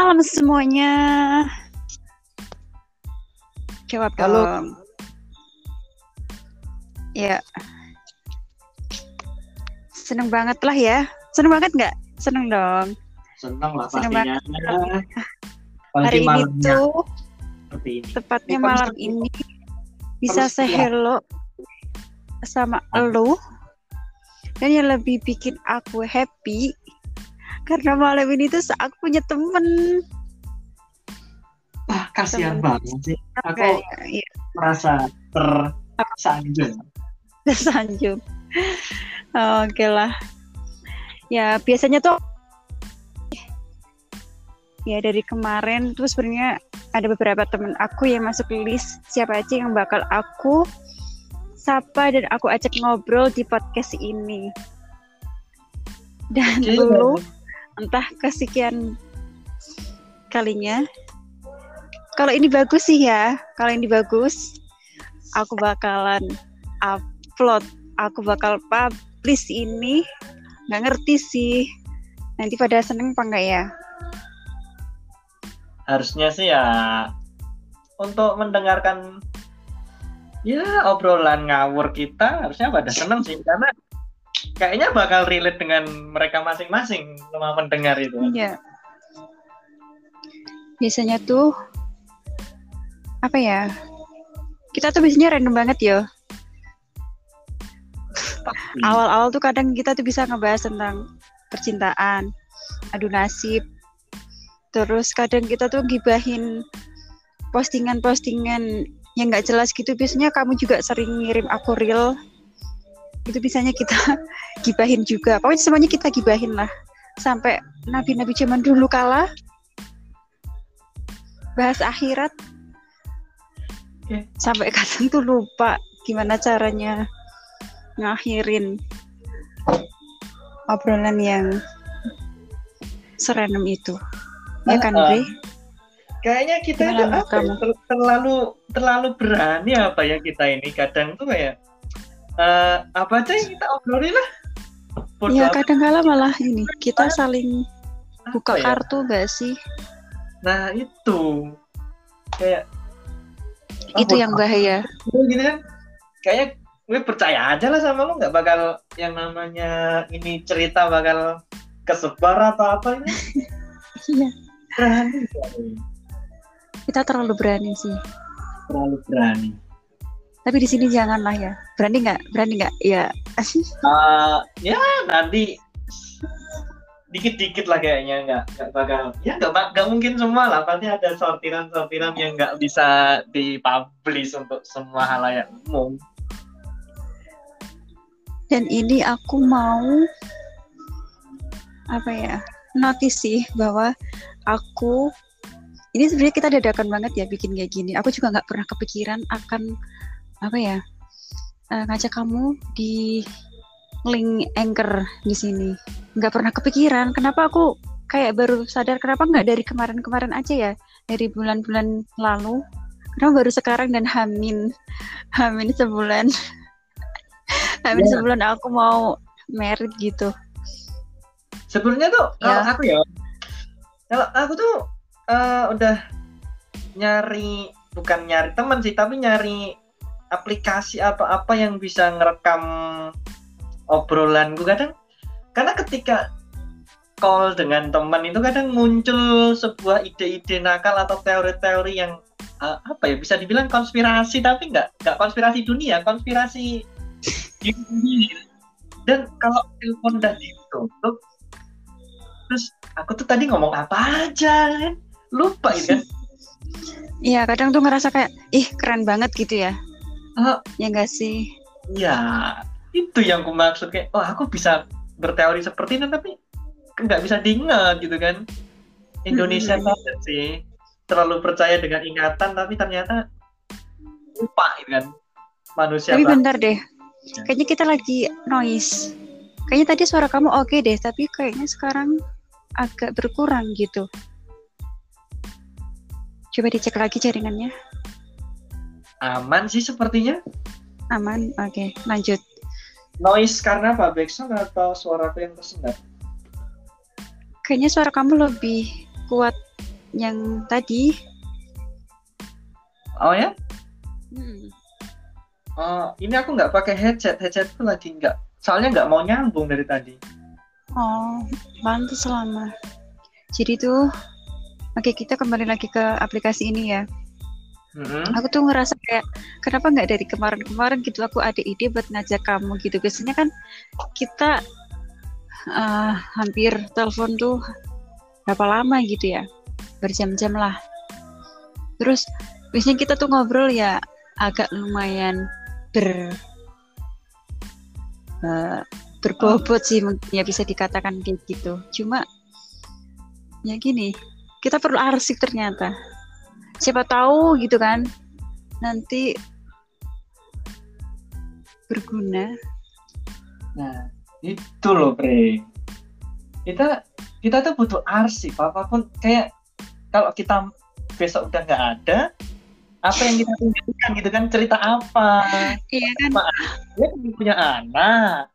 malam semuanya. Jawab Halo. dong. Ya. Seneng banget lah ya. Seneng banget nggak? Seneng dong. Senang lah Senang pastinya. Hari Apalagi ini malamnya tuh ini. tepatnya Ini malam ini bisa harus say ya. hello sama lo dan yang lebih bikin aku happy karena malam ini tuh aku punya temen. Ah, kasihan Temen. banget sih. Aku Kayak, ya, merasa tersanjung. tersanjung. Oke lah. Ya biasanya tuh ya dari kemarin tuh sebenarnya ada beberapa temen aku yang masuk list. Siapa aja yang bakal aku sapa dan aku ajak ngobrol di podcast ini. Dan dulu entah kesekian kalinya. Kalau ini bagus sih ya. Kalau ini bagus aku bakalan upload. Aku bakal publish ini. Nggak ngerti sih. Nanti pada seneng apa enggak ya? Harusnya sih ya untuk mendengarkan ya obrolan ngawur kita harusnya pada seneng sih. Karena kayaknya bakal relate dengan mereka masing-masing sama mendengar itu. Iya. Biasanya tuh apa ya? Kita tuh biasanya random banget ya. Awal-awal tuh kadang kita tuh bisa ngebahas tentang percintaan, adu nasib. Terus kadang kita tuh gibahin postingan-postingan yang nggak jelas gitu. Biasanya kamu juga sering ngirim aku reel. Itu bisanya kita gibahin juga. Pokoknya semuanya kita gibahin lah. Sampai nabi-nabi zaman dulu kala bahas akhirat Oke. sampai kadang tuh lupa gimana caranya ngakhirin obrolan yang serandom itu ya kan. Bre? Kayaknya kita itu apa ya, kamu? ter- terlalu terlalu berani apa ya kita ini kadang tuh kayak eh, apa aja yang kita obrolin lah. Bodo ya amat, kadang kala malah ini kita saling apa buka ya? kartu gak sih Nah itu kayak ah, itu yang bahaya gitu kan. Kayaknya gue percaya aja lah sama lo nggak bakal yang namanya ini cerita bakal kesebar atau apa ini. iya Berani, kita terlalu berani sih terlalu berani. Tapi di sini janganlah ya. Berani nggak? Berani nggak? Ya. Eh, ya nanti dikit-dikit lah kayaknya nggak nggak bakal ya nggak nggak mungkin semua lah. Pasti ada sortiran-sortiran yang nggak bisa dipublish untuk semua halayak umum. Dan ini aku mau apa ya notice sih bahwa aku ini sebenarnya kita dadakan banget ya bikin kayak gini. Aku juga nggak pernah kepikiran akan apa ya? Eh, ngajak kamu di link anchor di sini. Nggak pernah kepikiran. Kenapa aku kayak baru sadar kenapa nggak dari kemarin-kemarin aja ya? Dari bulan-bulan lalu. Kenapa baru sekarang dan hamin hamin sebulan. Hamin Ya. sebulan aku mau merit gitu. Sebenarnya tuh kalau Ya. aku ya kalau aku tuh eh, udah nyari bukan nyari teman sih tapi nyari aplikasi apa-apa yang bisa ngerekam obrolanku kadang karena ketika call dengan teman itu kadang muncul sebuah ide-ide nakal atau teori-teori yang eh, apa ya bisa dibilang konspirasi tapi nggak nggak konspirasi dunia konspirasi dan kalau telepon udah ditutup terus aku tuh tadi ngomong apa aja kan? Lupa gitu kan? Iya kadang tuh ngerasa kayak ih keren banget gitu ya Ah. ya enggak sih ya itu yang aku maksud kayak oh aku bisa berteori seperti ini tapi nggak bisa diingat gitu kan Indonesia Mm-mm. banget sih terlalu percaya dengan ingatan tapi ternyata lupa gitu kan manusia tapi banget. bentar deh kayaknya kita lagi noise kayaknya tadi suara kamu oke deh tapi kayaknya sekarang agak berkurang gitu coba dicek lagi jaringannya aman sih sepertinya aman oke lanjut noise karena apa backsound atau suaraku yang tersendat kayaknya suara kamu lebih kuat yang tadi. Oh ya? Hmm. Oh, ini aku nggak pakai headset. Headsetku lagi nggak. Soalnya nggak mau nyambung dari tadi. Oh, pantas lama. Jadi tuh, oke kita kembali lagi ke aplikasi ini ya. Hmm. Aku tuh ngerasa kayak kenapa nggak dari kemarin-kemarin gitu aku ada ide buat ngajak kamu gitu. Biasanya kan kita uh, hampir telepon tuh berapa lama gitu ya, berjam-jam lah. Terus biasanya kita tuh ngobrol ya agak lumayan ber uh, berbobot sih mungkin ya bisa dikatakan kayak gitu. Cuma ya gini, kita perlu arsip ternyata siapa tahu gitu kan. Nanti berguna. Nah itu loh Bre. Kita kita tuh butuh arsip apa pun. Kayak kalau kita besok udah nggak ada apa yang kita tunjukkan gitu kan? Cerita apa? Iya kan? Dia punya anak?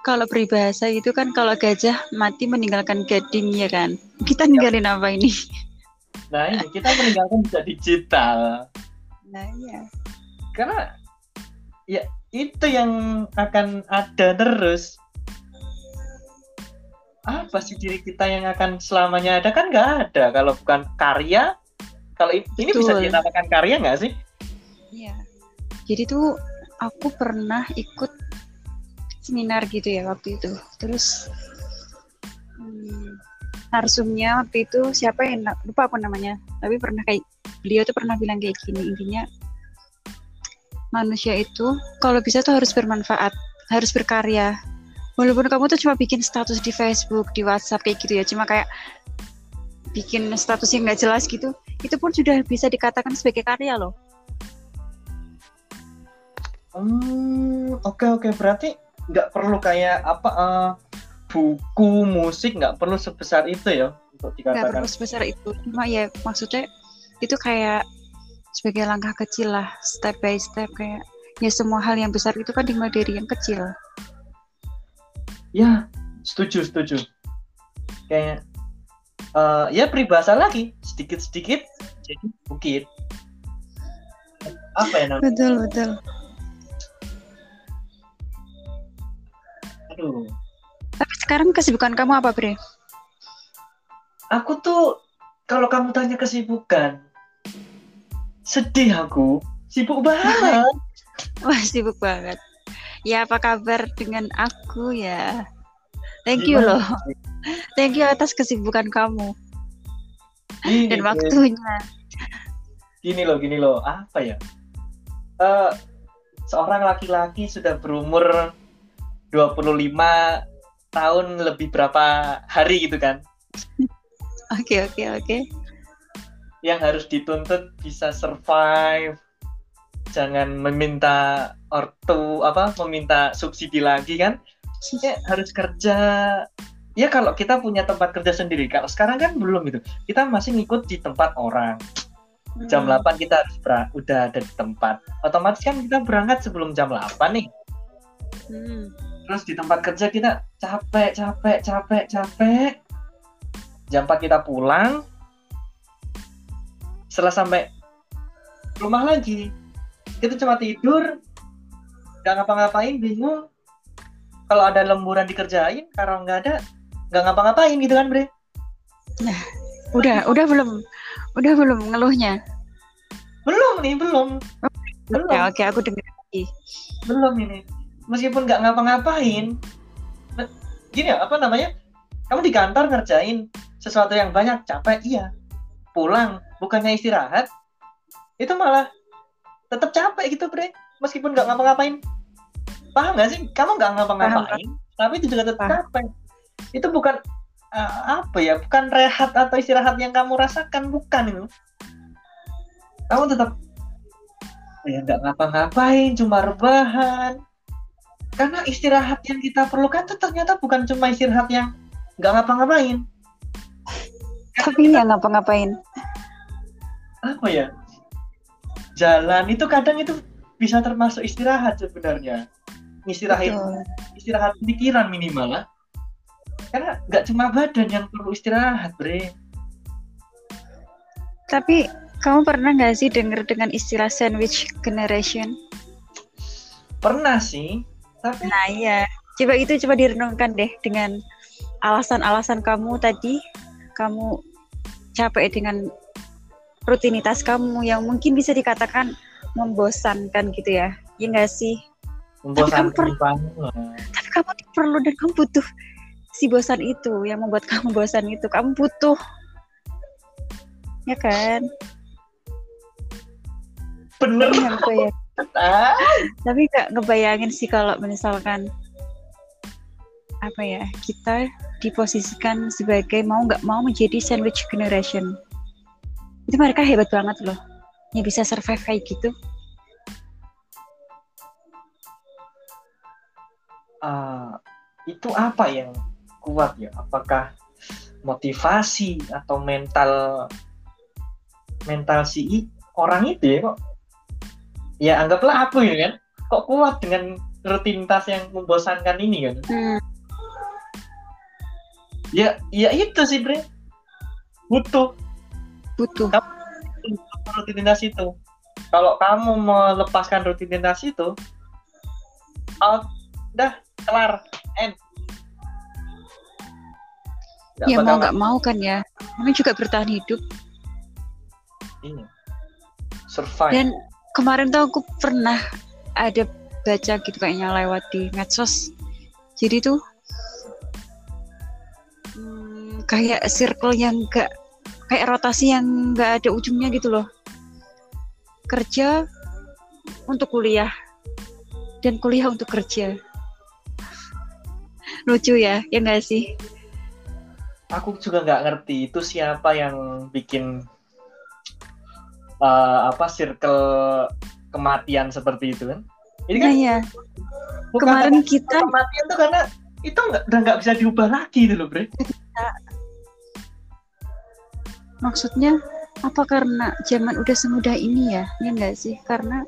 Kalau peribahasa itu kan kalau gajah mati meninggalkan gading ya kan? Kita ninggalin apa ini Nah ini kita meninggalkan bisa digital. Nah iya. Karena ya itu yang akan ada terus. Apa sih diri kita yang akan selamanya ada kan nggak ada kalau bukan karya. Kalau ini Betul. bisa dinamakan karya nggak sih? Iya. Jadi tuh aku pernah ikut seminar gitu ya waktu itu. Terus hmm, narsumnya waktu itu siapa yang lupa aku namanya. Tapi pernah kayak beliau tuh pernah bilang kayak gini intinya manusia itu kalau bisa tuh harus bermanfaat harus berkarya. Walaupun kamu tuh cuma bikin status di Facebook di WhatsApp kayak gitu ya. Cuma kayak bikin status yang nggak jelas gitu itu pun sudah bisa dikatakan sebagai karya loh. Hmm oke okay, oke. Okay. berarti nggak perlu kayak apa uh, buku musik nggak perlu sebesar itu ya untuk dikatakan. nggak perlu sebesar itu cuma ya maksudnya itu kayak sebagai langkah kecil lah step by step kayak ya semua hal yang besar itu kan dimulai dari yang kecil. Ya setuju setuju. Kayak uh, ya peribahasa lagi sedikit sedikit jadi bukit. Apa ya namanya? Betul betul. Aduh sekarang kesibukan kamu apa, Bre? Aku tuh kalau kamu tanya kesibukan, sedih aku. Sibuk banget. Wah, sibuk banget. Ya, apa kabar dengan aku ya? Thank you loh. Thank you atas kesibukan kamu. Gini, Dan waktunya. Gini loh, gini loh. Apa ya? Uh, seorang laki-laki sudah berumur 25 tahun lebih berapa hari gitu kan. Oke oke oke. Yang harus dituntut bisa survive. Jangan meminta ortu apa meminta subsidi lagi kan. Ya harus kerja. Ya kalau kita punya tempat kerja sendiri kalau sekarang kan belum gitu. Kita masih ngikut di tempat orang. Jam hmm. 8 kita harus udah ada di tempat. Otomatis kan kita berangkat sebelum jam 8 nih. Hmm terus di tempat kerja kita capek capek capek capek. Jam 4 kita pulang. Setelah sampai rumah lagi kita cuma tidur. Nggak ngapa-ngapain bingung. Kalau ada lemburan dikerjain kalau nggak ada nggak ngapa-ngapain gitu kan bre? Nah udah udah belum udah belum ngeluhnya? Belum nih belum. Belum. oke oke aku dengar lagi. Belum ini meskipun nggak ngapa-ngapain gini ya apa namanya? Kamu di kantor ngerjain sesuatu yang banyak capek iya. Pulang bukannya istirahat itu malah tetap capek gitu bre. Meskipun nggak ngapa-ngapain. Paham nggak sih? Kamu nggak ngapa-ngapain tapi itu juga tetap capek. Itu bukan uh, apa ya bukan rehat atau istirahat yang kamu rasakan bukan itu. Kamu tetap ya nggak ngapa-ngapain cuma rebahan karena istirahat yang kita perlukan tuh ternyata bukan cuma istirahat yang nggak ngapa-ngapain. Tapi nggak ngapa-ngapain. Apa ya? Jalan itu kadang itu bisa termasuk istirahat sebenarnya. Istirahat Betul. istirahat pikiran minimal lah. Karena nggak cuma badan yang perlu istirahat bre. Tapi kamu pernah nggak sih dengar dengan istilah sandwich generation? Pernah sih, tapi Nah iya, coba itu coba direnungkan deh dengan alasan-alasan kamu tadi, kamu capek dengan rutinitas kamu yang mungkin bisa dikatakan membosankan gitu ya, ya nggak sih? membosankan per- banget. Tapi kamu tuh perlu dan kamu butuh si bosan itu yang membuat kamu bosan itu, kamu butuh, ya kan? Bener. Tapi nggak ngebayang- Ah, tapi nggak ngebayangin sih kalau misalkan apa ya kita diposisikan sebagai mau nggak mau menjadi sandwich generation itu mereka hebat banget loh yang bisa survive kayak gitu ah, itu apa yang kuat ya? Apakah motivasi atau mental mental si orang itu ya kok? Ya anggaplah aku ya kan, kok kuat dengan rutinitas yang membosankan ini kan? hmm, Ya, ya itu sih Bre. Butuh butuh rutinitas itu. Kalau kamu melepaskan rutinitas itu, out, udah kelar, end. Nggak ya mau nggak mau kan ya namanya juga bertahan hidup Iya. Survive. dan kemarin tuh aku pernah ada baca gitu kayaknya lewat di medsos. Jadi tuh hmm, kayak circle yang enggak kayak rotasi yang enggak ada ujungnya gitu loh. Kerja untuk kuliah dan kuliah untuk kerja. Lucu ya ya enggak sih? Aku juga nggak ngerti itu siapa yang bikin eh, apa circle kematian seperti itu kan? Ini kan ya kemarin kita kematian tuh karena itu nggak udah nggak bisa diubah lagi gitu loh, Bre. Maksudnya apa karena zaman udah semudah ini ya? Ya enggak sih? Karena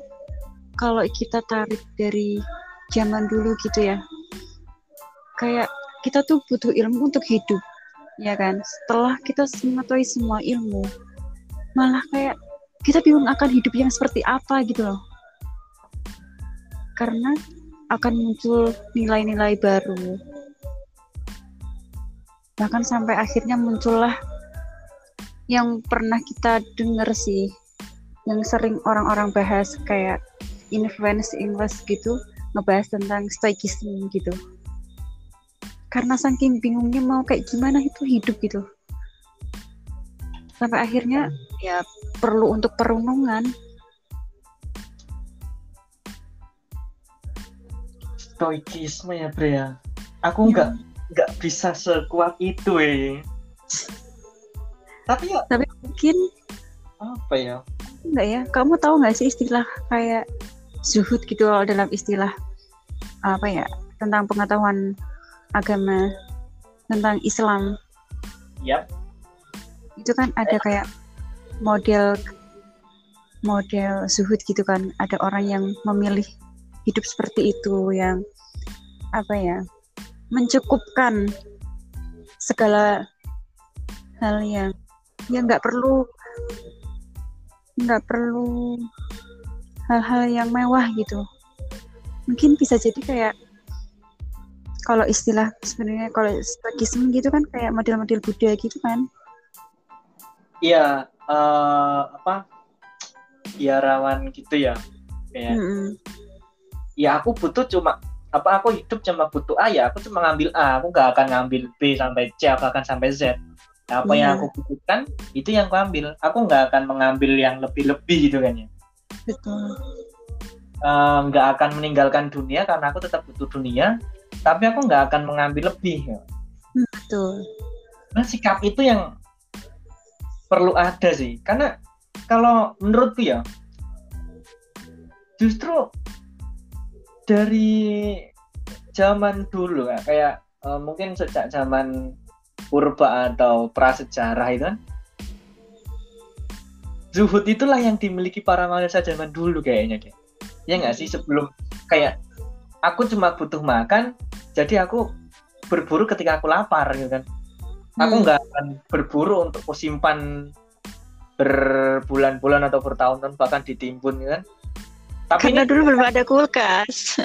kalau kita tarik dari zaman dulu gitu ya. Kayak kita tuh butuh ilmu untuk hidup. Ya kan? Setelah kita mengetahui semua ilmu, malah kayak kita bingung akan hidup yang seperti apa gitu loh. Karena akan muncul nilai-nilai baru. Bahkan sampai akhirnya muncullah yang pernah kita dengar sih yang sering orang-orang bahas kayak influence English gitu ngebahas tentang stoikisme gitu karena saking bingungnya mau kayak gimana itu hidup gitu sampai akhirnya ya perlu untuk perenungan Stoikisme ya, Bre ya. Aku nggak nggak bisa sekuat itu eh. Tapi ya mungkin apa ya? enggak ya kamu tahu nggak sih istilah kayak zuhud gitu loh dalam istilah apa ya tentang pengetahuan agama tentang Islam Yap. itu kan ada kayak model model zuhud gitu kan. Ada orang yang memilih hidup seperti itu yang apa ya mencukupkan segala hal yang yang nggak perlu nggak perlu hal-hal yang mewah gitu. Mungkin bisa jadi kayak kalau istilah sebenarnya kalau stoikisme gitu kan kayak model-model Buddha gitu kan. Iya, eh, apa? Biarawan gitu ya. Kayak Mm-mm. ya aku butuh cuma apa aku hidup cuma butuh A ya aku cuma ngambil A aku nggak akan ngambil B sampai C aku akan sampai Z apa yang Iya. aku butuhkan itu yang aku ambil aku nggak akan mengambil yang lebih-lebih gitu kan ya betul Eh, nggak akan meninggalkan dunia karena aku tetap butuh dunia tapi aku nggak akan mengambil lebih ya. betul nah sikap itu yang perlu ada sih. Karena kalau menurutku ya justru dari zaman dulu ya, kayak eh, mungkin sejak zaman purba atau prasejarah itu kan zuhud itulah yang dimiliki para manusia zaman dulu kayaknya deh ya nggak sih sebelum kayak aku cuma butuh makan jadi aku berburu ketika aku lapar gitu kan aku Hmm. nggak akan berburu untuk aku simpan berbulan-bulan atau bertahun-tahun bahkan ditimbun kan tapi karena ini, dulu belum ada kulkas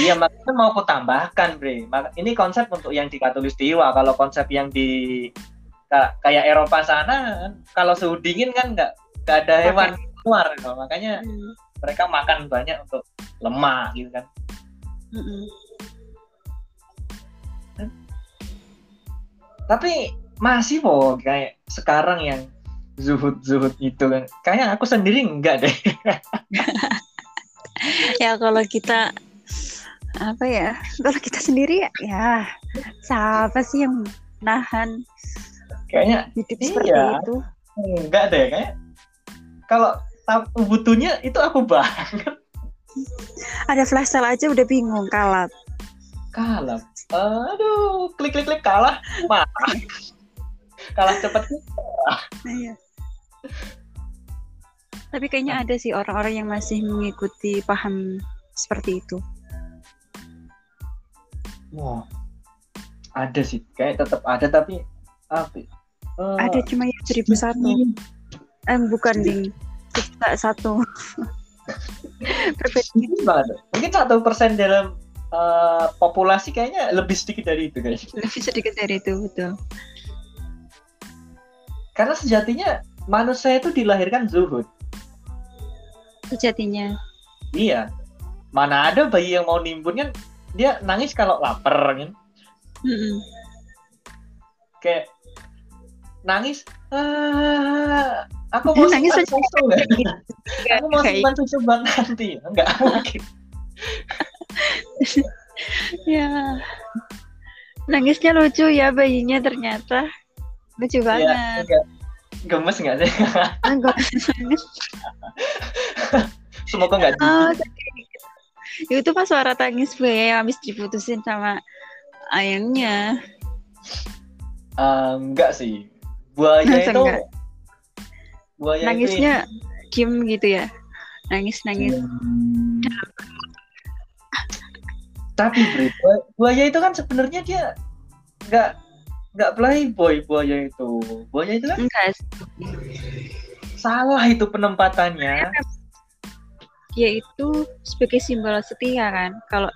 iya makanya mau aku tambahkan bre ini konsep untuk yang di katulistiwa kalau konsep yang di kayak Eropa sana kalau suhu dingin kan nggak nggak ada hewan keluar gitu. makanya hmm. mereka makan banyak untuk lemak gitu kan hmm. Tapi masih kok kayak sekarang yang zuhud zuhud itu kan. Kayaknya aku sendiri enggak deh. Ya kalau kita apa ya kalau kita sendiri ya siapa sih yang nahan kayaknya hidup iya. seperti itu? Enggak deh kayak kalau butuhnya itu aku banget. Ada flash sale aja udah bingung kalap kalap aduh klik klik klik kalah. Mah kalah cepet. Iya. Tapi kayaknya ada sih orang-orang yang masih mengikuti paham seperti itu. Wah, ada sih, kayak tetap ada tapi apa? Uh, ada cuma yang seribu satu. Eh bukan ding, tidak satu. Mungkin satu persen dalam uh, populasi kayaknya lebih sedikit dari itu guys. Lebih sedikit dari itu betul. Karena sejatinya manusia itu dilahirkan zuhud. Sejatinya. Iya. Mana ada bayi yang mau nimbun kan dia nangis kalau lapar kan. Mm -hmm. Kayak nangis ah, aku mau nangis susu aku mau simpan susu buat nanti enggak mungkin ya nangisnya lucu ya bayinya ternyata lucu iya, banget ya, gemes nggak sih? Enggak gemes. Semoga nggak oh, Itu pas suara tangis gue habis diputusin sama ayamnya. Uh, enggak sih. Buaya itu enggak? buaya nangisnya itu... diem gitu ya. Nangis nangis. Hmm. Tapi buaya itu kan sebenarnya dia nggak nggak playboy buaya itu. Buaya itu kan enggak salah itu penempatannya. Dia itu sebagai simbol setia kan. Kalau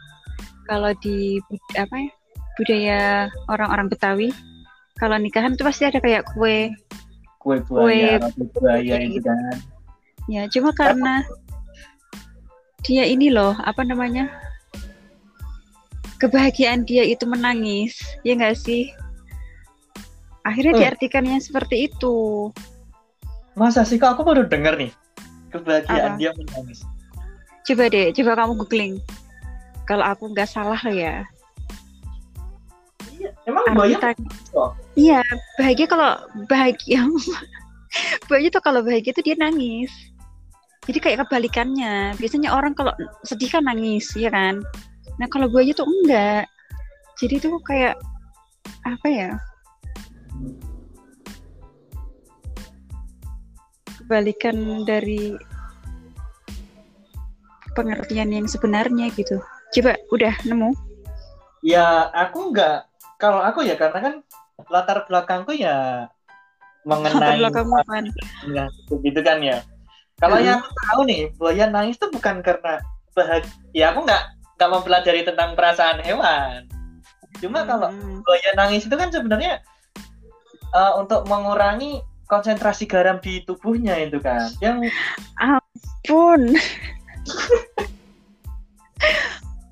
kalau di apa ya budaya orang-orang Betawi kalau nikahan itu pasti ada kayak kue. Kue buaya kue buaya itu kan. Ya cuma karena dia ini loh apa namanya? Kebahagiaan dia itu menangis ya enggak sih? Akhirnya hmm. diartikannya seperti itu. Masa sih kok aku baru denger nih kebahagiaan Apa? dia menangis. Coba deh coba kamu googling. Kalau aku nggak salah ya. Iya emang bahagia iya bahagia kalau bahagia. Bahagia tuh kalau bahagia tuh dia nangis jadi kayak kebalikannya biasanya orang kalau sedih kan nangis ya kan nah kalau bahagia tuh enggak jadi tuh kayak apa ya kebalikan dari pengertian yang sebenarnya gitu. Coba udah nemu? Ya aku nggak. Kalau aku ya karena kan latar belakangku ya mengenai latar belakang kan. Ya, begitu kan ya. Kalau hmm. yang aku tahu nih, buaya nangis itu bukan karena bahagia. Ya aku nggak nggak mempelajari tentang perasaan hewan. Cuma hmm. kalau buaya nangis itu kan sebenarnya uh, untuk mengurangi konsentrasi garam di tubuhnya itu kan yang ampun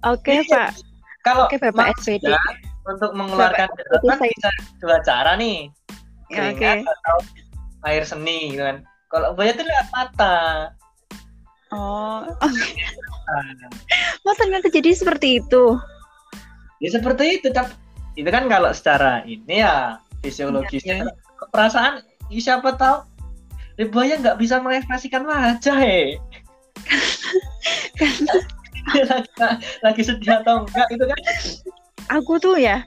oke okay, pak kalau okay, bapak SPD untuk mengeluarkan garam kan bisa dua cara nih ya, keringat okay. atau air seni gitu kan kalau banyak itu lihat mata. Oh. Okay. oh ternyata jadi seperti itu. Ya seperti itu tapi itu kan kalau secara ini ya fisiologisnya ya, ya. perasaan siapa tahu Ribaya nggak bisa mengekspresikan wajah he. Lagi, lagi sedih atau enggak itu kan. Aku tuh ya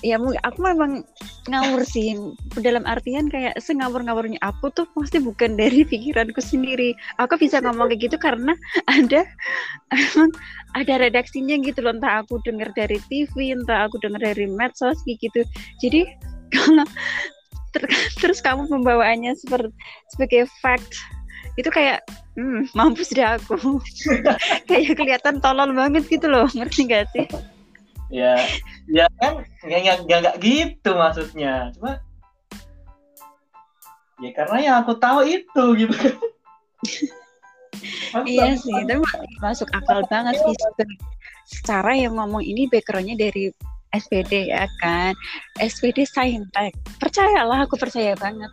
ya aku memang ngawur sih. Dalam artian kayak sengawur-ngawurnya aku tuh pasti bukan dari pikiranku sendiri. Aku bisa ngomong kayak gitu karena ada emang ada redaksinya gitu loh. Entah aku dengar dari TV entah aku dengar dari medsos gitu. Jadi kalau Ter- terus kamu membawaannya seperti sebagai fact itu kayak hmm, mampus deh aku. Kayak kelihatan tolol banget gitu loh. Ngerti gak sih ya ya kan nggak nggak nggak nggak gitu maksudnya. Cuma ya karena yang aku tahu itu gitu. Kan iya sih tapi masuk akal banget sih. Secara yang ngomong ini backgroundnya dari SPD ya kan. SPD saintek. Percayalah aku percaya banget.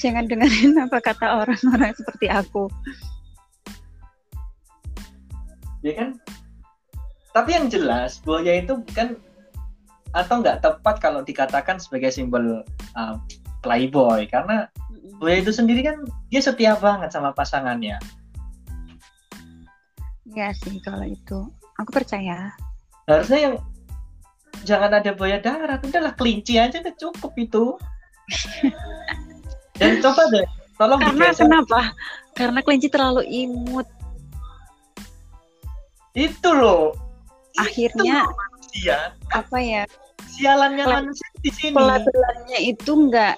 Jangan dengerin apa kata orang-orang seperti aku. Ya kan tapi yang jelas buaya itu bukan atau nggak tepat kalau dikatakan sebagai simbol uh, playboy. Karena buaya itu sendiri kan dia setia banget sama pasangannya. Iya sih kalau itu. Aku percaya. Harusnya yang jangan ada buaya darat. Udahlah kelinci aja udah cukup itu. Dan coba deh tolong karena digeser. kenapa? Karena kelinci terlalu imut. Itu loh akhirnya dia apa ya sialannya manusia di sini pelabelannya itu nggak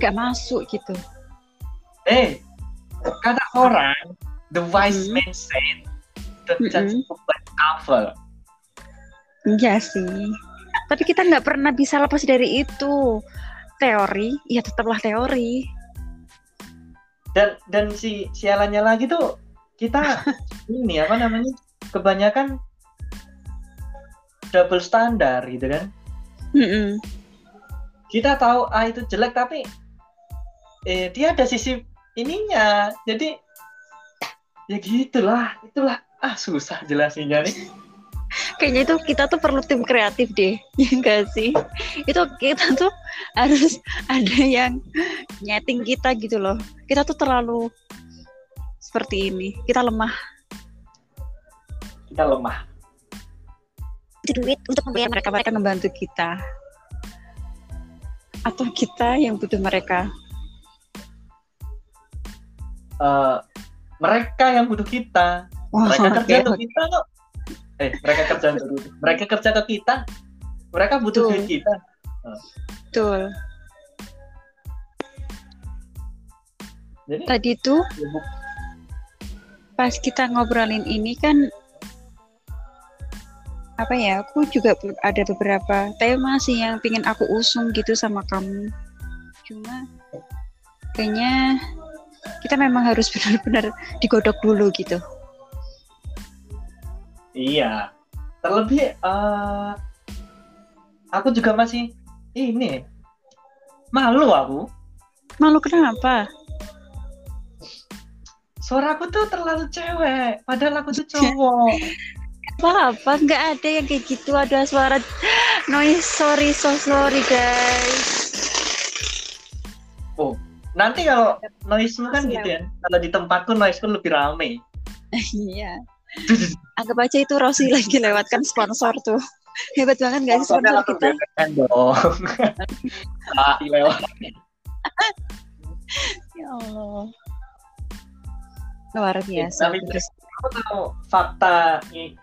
nggak masuk gitu eh kata orang the wise Hmm. man said the judge by cover Iya sih. Tapi kita nggak pernah bisa lepas dari itu. Teori, ya tetaplah teori. dan dan si sialannya lagi tuh kita ini apa namanya kebanyakan double standar gitu kan Mm-mm. kita tahu A itu jelek tapi eh dia ada sisi ininya jadi ya gitulah itulah ah susah jelasinnya nih Kayaknya itu kita tuh perlu tim kreatif deh, ya enggak sih? Itu kita tuh harus ada yang nyeting kita gitu loh. Kita tuh terlalu seperti ini. Kita lemah. kita lemah Butuh duit untuk membayar mereka, mereka membantu kita. Atau kita yang butuh mereka. Eh, mereka yang butuh kita. Wah, mereka kerja untuk kita kok. Eh mereka kerja untuk mereka kerja ke kita. Mereka butuh Betul. duit kita. Betul. jadi Tadi tuh ya pas kita ngobrolin ini kan apa ya aku juga ada beberapa tema sih yang pingin aku usung gitu sama kamu. Cuma kayaknya kita memang harus benar-benar digodok dulu gitu. Iya. Terlebih eh, aku juga masih ini. Malu aku. Malu kenapa? Suaraku tuh terlalu cewek padahal aku tuh cowok apa apa nggak ada yang kayak gitu. Ada suara noise. Sorry so sorry guys. Nanti kalau noise kan Masih gitu ya. kalau di tempatku noise lebih rame. Iya. Anggap aja itu Rossi lagi lewatkan sponsor tuh. Hebat banget nggak sih sponsor langsung kita? dong. Ah lewat ya Allah. Luar biasa. tapi Terus, aku tahu fakta nih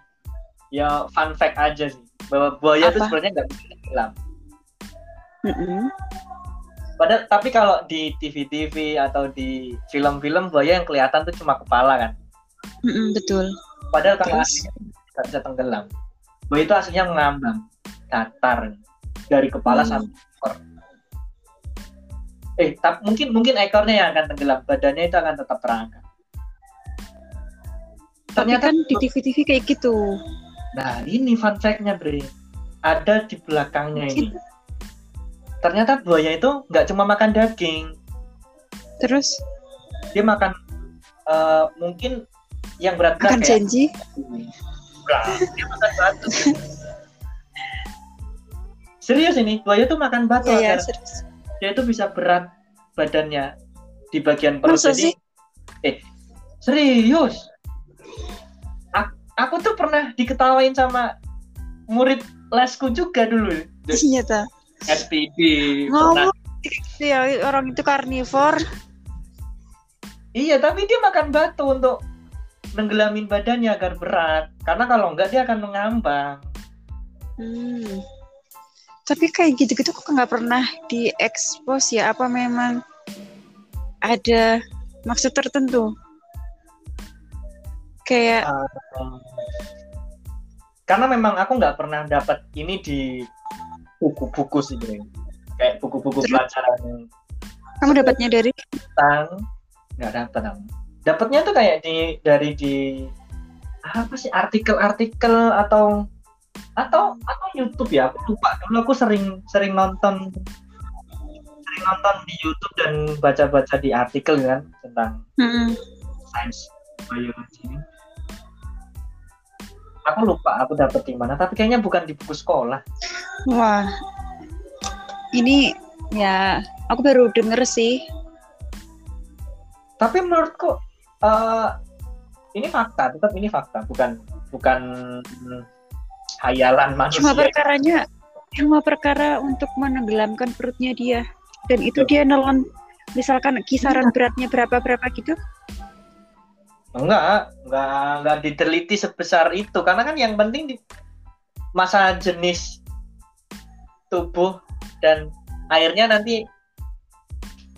ya fun fact aja sih bahwa buaya itu sebenarnya nggak bisa tenggelam. Mm-mm. padahal tapi kalau di TV-TV atau di film-film buaya yang kelihatan tuh cuma kepala kan? Mm-mm, betul. Padahal kalau nggak bisa tenggelam. Buaya itu aslinya mengambang datar dari kepala Hmm. sampai ekor. Eh tapi mungkin mungkin ekornya yang akan tenggelam badannya itu akan tetap terangkat. Tapi ternyata kan di TV-TV kayak gitu Nah, ini fun fact-nya, Bre. Ada di belakangnya ini. Mungkin. Ternyata buaya itu nggak cuma makan daging, terus dia makan eh, mungkin yang berat-berat akan kayak janji Enggak, dia makan batu. Serius ini, buaya tuh makan batu ya ya serius dia itu bisa berat badannya di bagian perut. Masa Jadi, sih? eh serius? Aku tuh pernah diketawain sama murid lesku juga dulu. iya ta SPD pernah ngomong ya orang itu karnivor Iya, tapi dia makan batu untuk nenggelamin badannya agar berat. Karena kalau enggak dia akan mengambang. hmm. tapi kayak gitu-gitu kok nggak pernah diekspos ya apa memang ada maksud tertentu kayak Uh, karena memang aku nggak pernah dapat ini di buku-buku sih Bre. kayak buku-buku pelajaran kamu dapatnya dari? tentang nggak dapat aku dapatnya tuh kayak di dari di apa sih artikel-artikel atau atau atau YouTube ya aku lupa. Dulu aku sering sering nonton sering nonton di YouTube dan baca-baca di artikel kan tentang Mm-mm. sains biologi ini aku lupa aku dapet di mana tapi kayaknya bukan di buku sekolah. Wah. Ini ya aku baru denger sih. Tapi menurutku eh, ini fakta tetap ini fakta bukan bukan hayalan manusia. Cuma perkaranya cuma perkara untuk menenggelamkan perutnya dia. Dan itu dia nelan misalkan kisaran beratnya berapa berapa gitu enggak enggak enggak diteliti sebesar itu. Karena kan yang penting di masa jenis tubuh dan airnya nanti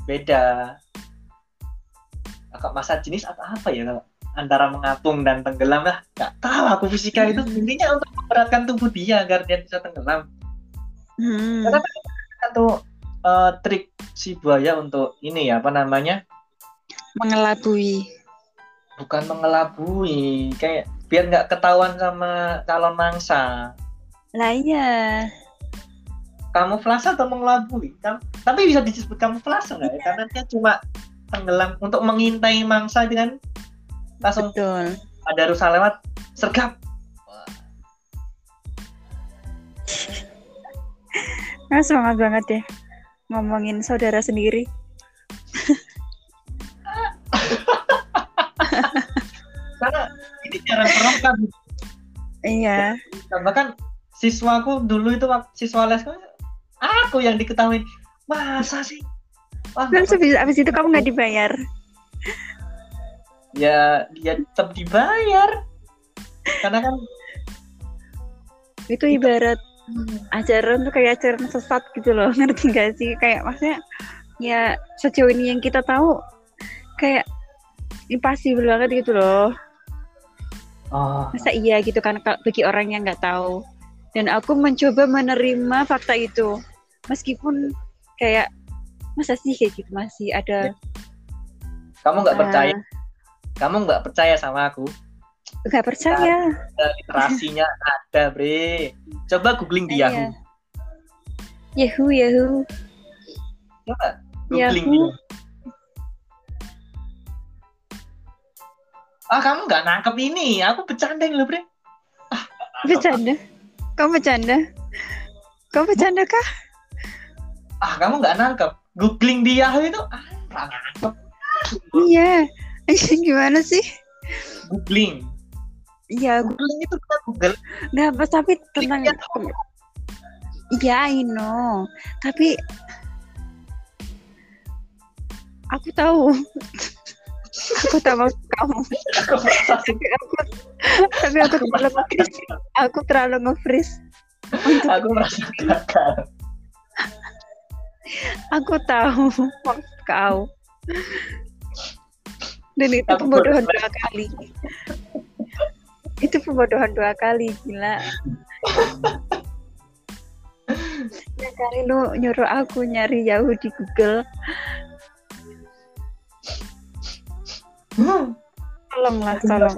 beda. Masa jenis atau apa ya kalau antara mengapung dan tenggelam lah. Nggak tahu aku fisika itu intinya untuk memberatkan tubuh dia agar dia bisa tenggelam. Hmm. Karena satu eh, trik si buaya untuk ini ya apa namanya? Mengelabui bukan mengelabui kayak biar nggak ketahuan sama calon mangsa. Lah iya. Kamuflase atau mengelabui? Kam- tapi bisa disebut kamuflase nggak ya? Karena dia cuma tenggelam untuk mengintai mangsa dengan langsung betul. ada rusa lewat sergap. Nah semangat banget deh ngomongin saudara sendiri ini cara perangkat iya. Bahkan siswaku dulu itu siswa lesku aku yang diketahui. Masa sih? Wah, terus habis, habis itu kamu nggak dibayar? Ya dia tetap dibayar. Karena kan itu ibarat ajaran tuh kayak ajaran sesat gitu loh. Ngerti gak sih? Kayak maksudnya ya sejauh ini yang kita tahu kayak impossible banget gitu loh oh, masa iya gitu kan bagi orang yang nggak tahu. Dan aku mencoba menerima fakta itu. Meskipun kayak masa sih kayak gitu? Masih ada kamu nggak Ah. percaya? Kamu nggak percaya sama aku? Nggak percaya. Ada literasinya ada bre. Coba googling di Yahoo. Yahoo Yahoo. Coba googling Yahoo. di ah kamu nggak nangkep ini. Aku bercanda loh bre. Ah, bercanda. Kamu bercanda? Kamu bercanda kah? Ah kamu nggak nangkep. Googling di Yahoo itu ah nggak nangkep. Iya. Gimana sih? Googling. Iya, googling itu kita google. Nggak apa tapi tentang Lihat. Iya, I know. Tapi aku tahu. aku tahu maksud kamu. aku Tapi aku tapi aku terlalu nge-freeze. Aku terlalu nge-freeze. Untuk aku merasa gagal aku tahu maksud kau. Dan itu Aku pembodohan dua kali. itu pembodohan dua kali, gila. Ya kali lu nyuruh aku nyari Yahoo di Google. Hmm. Tolonglah, tolong.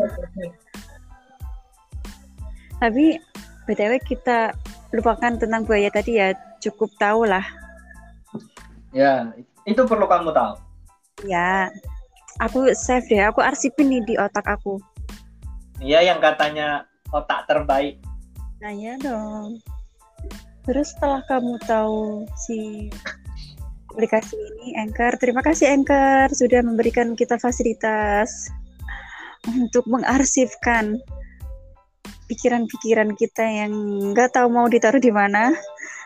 Tapi BTW kita lupakan tentang buaya tadi ya, cukup tahu lah. Ya, itu perlu kamu tahu. Ya. Aku save deh, aku arsipin nih di otak aku. Iya, yang katanya otak terbaik. Nah ya dong. Terus setelah kamu tahu si aplikasi ini Anchor, terima kasih Anchor sudah memberikan kita fasilitas untuk mengarsipkan pikiran-pikiran kita yang nggak tahu mau ditaruh di mana.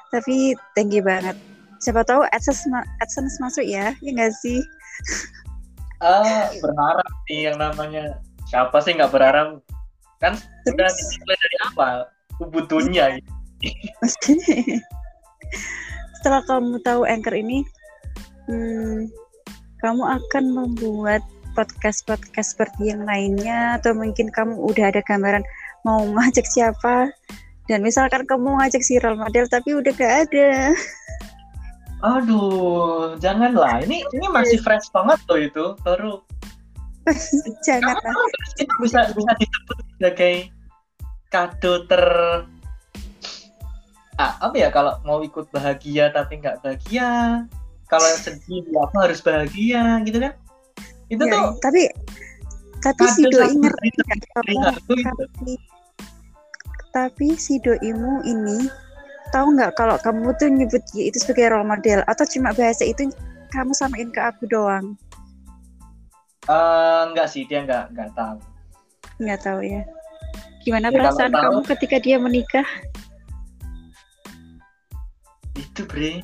Tapi thank you banget. Siapa tahu AdSense, ma- AdSense masuk ya, ya nggak sih? Ah, berharap sih yang namanya siapa sih nggak berharap kan sudah Terus? dimulai dari awal kebutuhannya setelah kamu tahu anchor ini hmm, kamu akan membuat podcast-podcast seperti yang lainnya atau mungkin kamu udah ada gambaran mau ngajak siapa? Dan misalkan kamu ngajak si role model tapi udah gak ada. Aduh janganlah. Ini ini masih fresh banget tuh itu baru. Jangan itu bisa bisa disebut sebagai kado ter ah, apa ya kalau mau ikut bahagia tapi nggak bahagia kalau sedih apa harus bahagia gitu kan itu ya, tuh tapi tapi si doi ngerti tapi tapi si doimu ini tahu nggak kalau kamu tuh nyebut dia itu sebagai role model atau cuma bahasa itu kamu samain ke aku doang? Uh, enggak sih dia enggak enggak tahu. Enggak tahu ya. Gimana ya, perasaan kamu ketika dia menikah? Itu bre.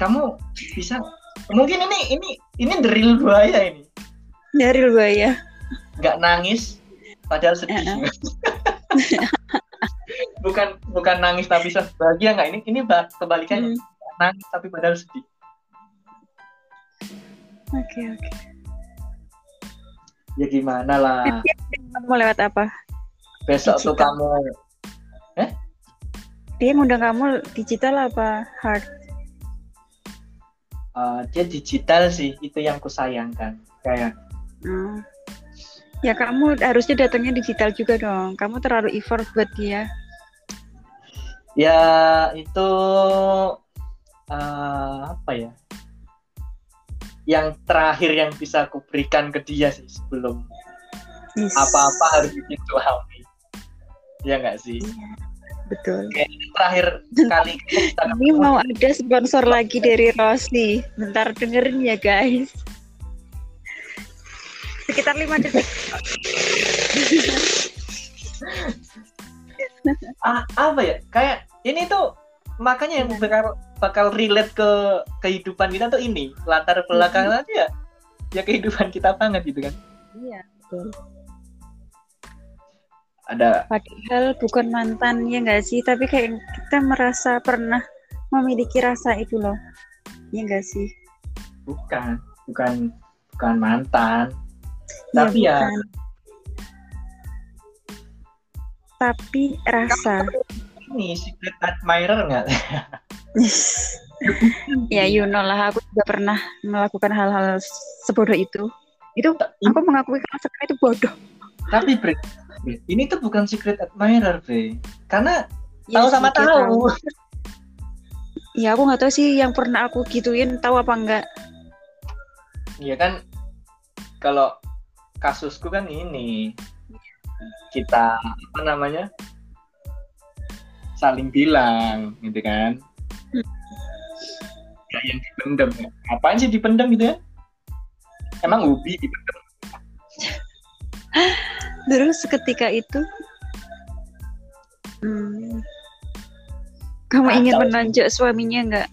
Kamu bisa. Mungkin ini ini ini deril buaya ini. Deril buaya nggak nangis padahal sedih. Bukan bukan nangis tapi bahagia nggak? Ini ini kebalikannya. Hmm. nangis tapi padahal sedih. Oke okay, oke. Okay. ya gimana lah. Kamu lewat apa? Besok digital. tuh kamu eh? Dia ngundang kamu digital apa hard uh, dia digital sih itu yang kusayangkan. Kayak hmm. ya kamu harusnya datangnya digital juga dong. Kamu terlalu effort buat dia. Ya itu uh, apa ya? Yang terakhir yang bisa aku berikan ke dia sih sebelum apa-apa harus bikin suami ya nggak sih? Iya betul. Oke, terakhir kali ini mau ada sponsor lagi dari Rossi. Bentar dengerin ya guys. Sekitar lima detik. ah, apa ya? Kayak ini tuh makanya yang bakal bakal relate ke kehidupan kita tuh ini latar belakang aja ya ya kehidupan kita banget gitu kan iya betul ada. Padahal bukan mantan ya enggak sih? Tapi kayak kita merasa pernah memiliki rasa itu loh. Ya enggak sih? Bukan bukan bukan mantan. Ya, tapi ya tapi rasa. Ini secret admirer nggak? Ya you know lah aku juga pernah melakukan hal-hal sebodoh itu. Itu aku mengakui kalau sekarang itu bodoh. Tapi Ini tuh bukan secret admirer, Bre. Karena ya, tahu sama tahu. Ya aku nggak tahu sih yang pernah aku gituin tahu apa enggak. Iya kan kalau kasusku kan ini kita apa namanya saling bilang gitu kan hmm. ya yang dipendam apaan sih dipendam gitu ya emang ubi dipendam Terus ketika itu, hmm, kamu Kacau ingin menanjak suaminya enggak?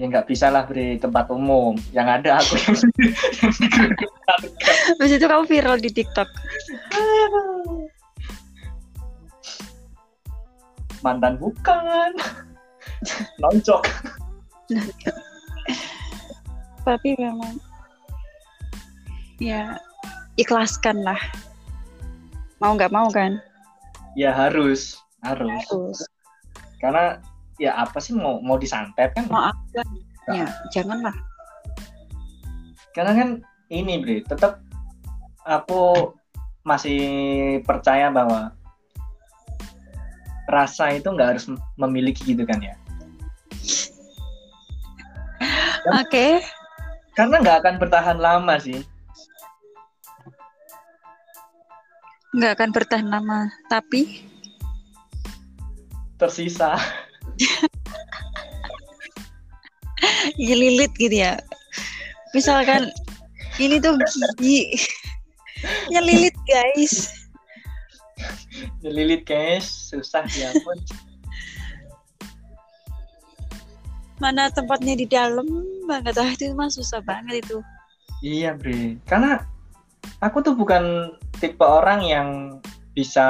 Ya nggak bisa lah beri tempat umum. Yang ada aku yang Terus itu kamu viral di TikTok. Mantan bukan. Noncok. Tapi memang ya ikhlaskan lah mau nggak mau kan? Ya harus. Harus, harus. karena ya apa sih mau mau disantet kan? Mau apa? Ya janganlah. Karena kan ini Bre tetap aku masih percaya bahwa rasa itu nggak harus memiliki gitu kan ya? Oke. Okay. karena nggak akan bertahan lama sih nggak akan bertahan lama tapi tersisa. Lilit gitu ya. Misalkan ini tuh gigi. Nyelilit guys. Nyelilit guys. Susah ya pun mana tempatnya di dalam banget. Ah itu mah susah banget itu. Iya bre. Karena aku tuh bukan tipe orang yang bisa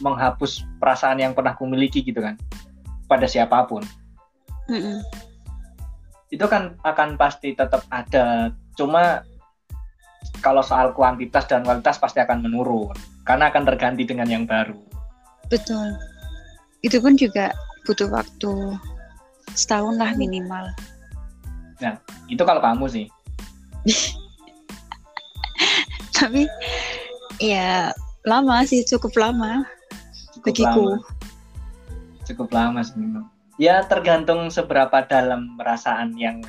menghapus perasaan yang pernah kumiliki gitu kan pada siapa pun. Mm-mm. itu kan akan pasti tetap ada cuma kalau soal kuantitas dan kualitas pasti akan menurun karena akan terganti dengan yang baru. Betul. Itu pun juga butuh waktu setahun lah minimal. Itu kalau kamu sih tapi ya lama sih cukup lama. Cukup bagiku. lama. Cukup lama sih memang ya tergantung seberapa dalam perasaan yang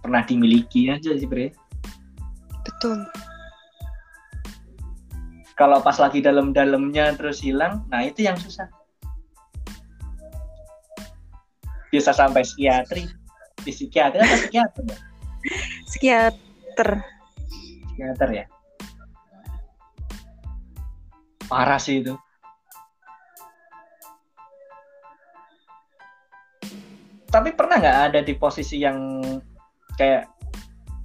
pernah dimiliki aja sih bre. Betul. Kalau pas lagi dalam-dalamnya terus hilang nah itu yang susah. Bisa sampai psikiatri. Di psikiatri atau psikiater psikiater. Psikiater ya parah sih itu. Tapi pernah nggak ada di posisi yang kayak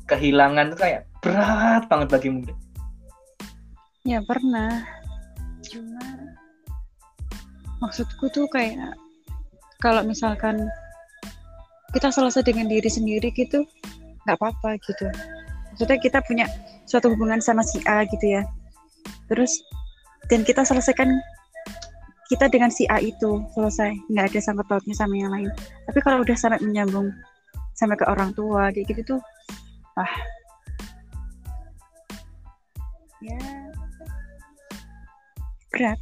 kehilangan tuh kayak berat banget bagimu ya pernah. Cuma maksudku tuh kayak kalau misalkan kita selesai dengan diri sendiri gitu nggak apa-apa gitu. Maksudnya kita punya suatu hubungan sama si A gitu ya. Terus dan kita selesaikan kita dengan si A itu selesai. Nggak ada sangkut pautnya sama yang lain. Tapi kalau udah sampai menyambung sampai ke orang tua kayak gitu tuh ah. Ya. Berat.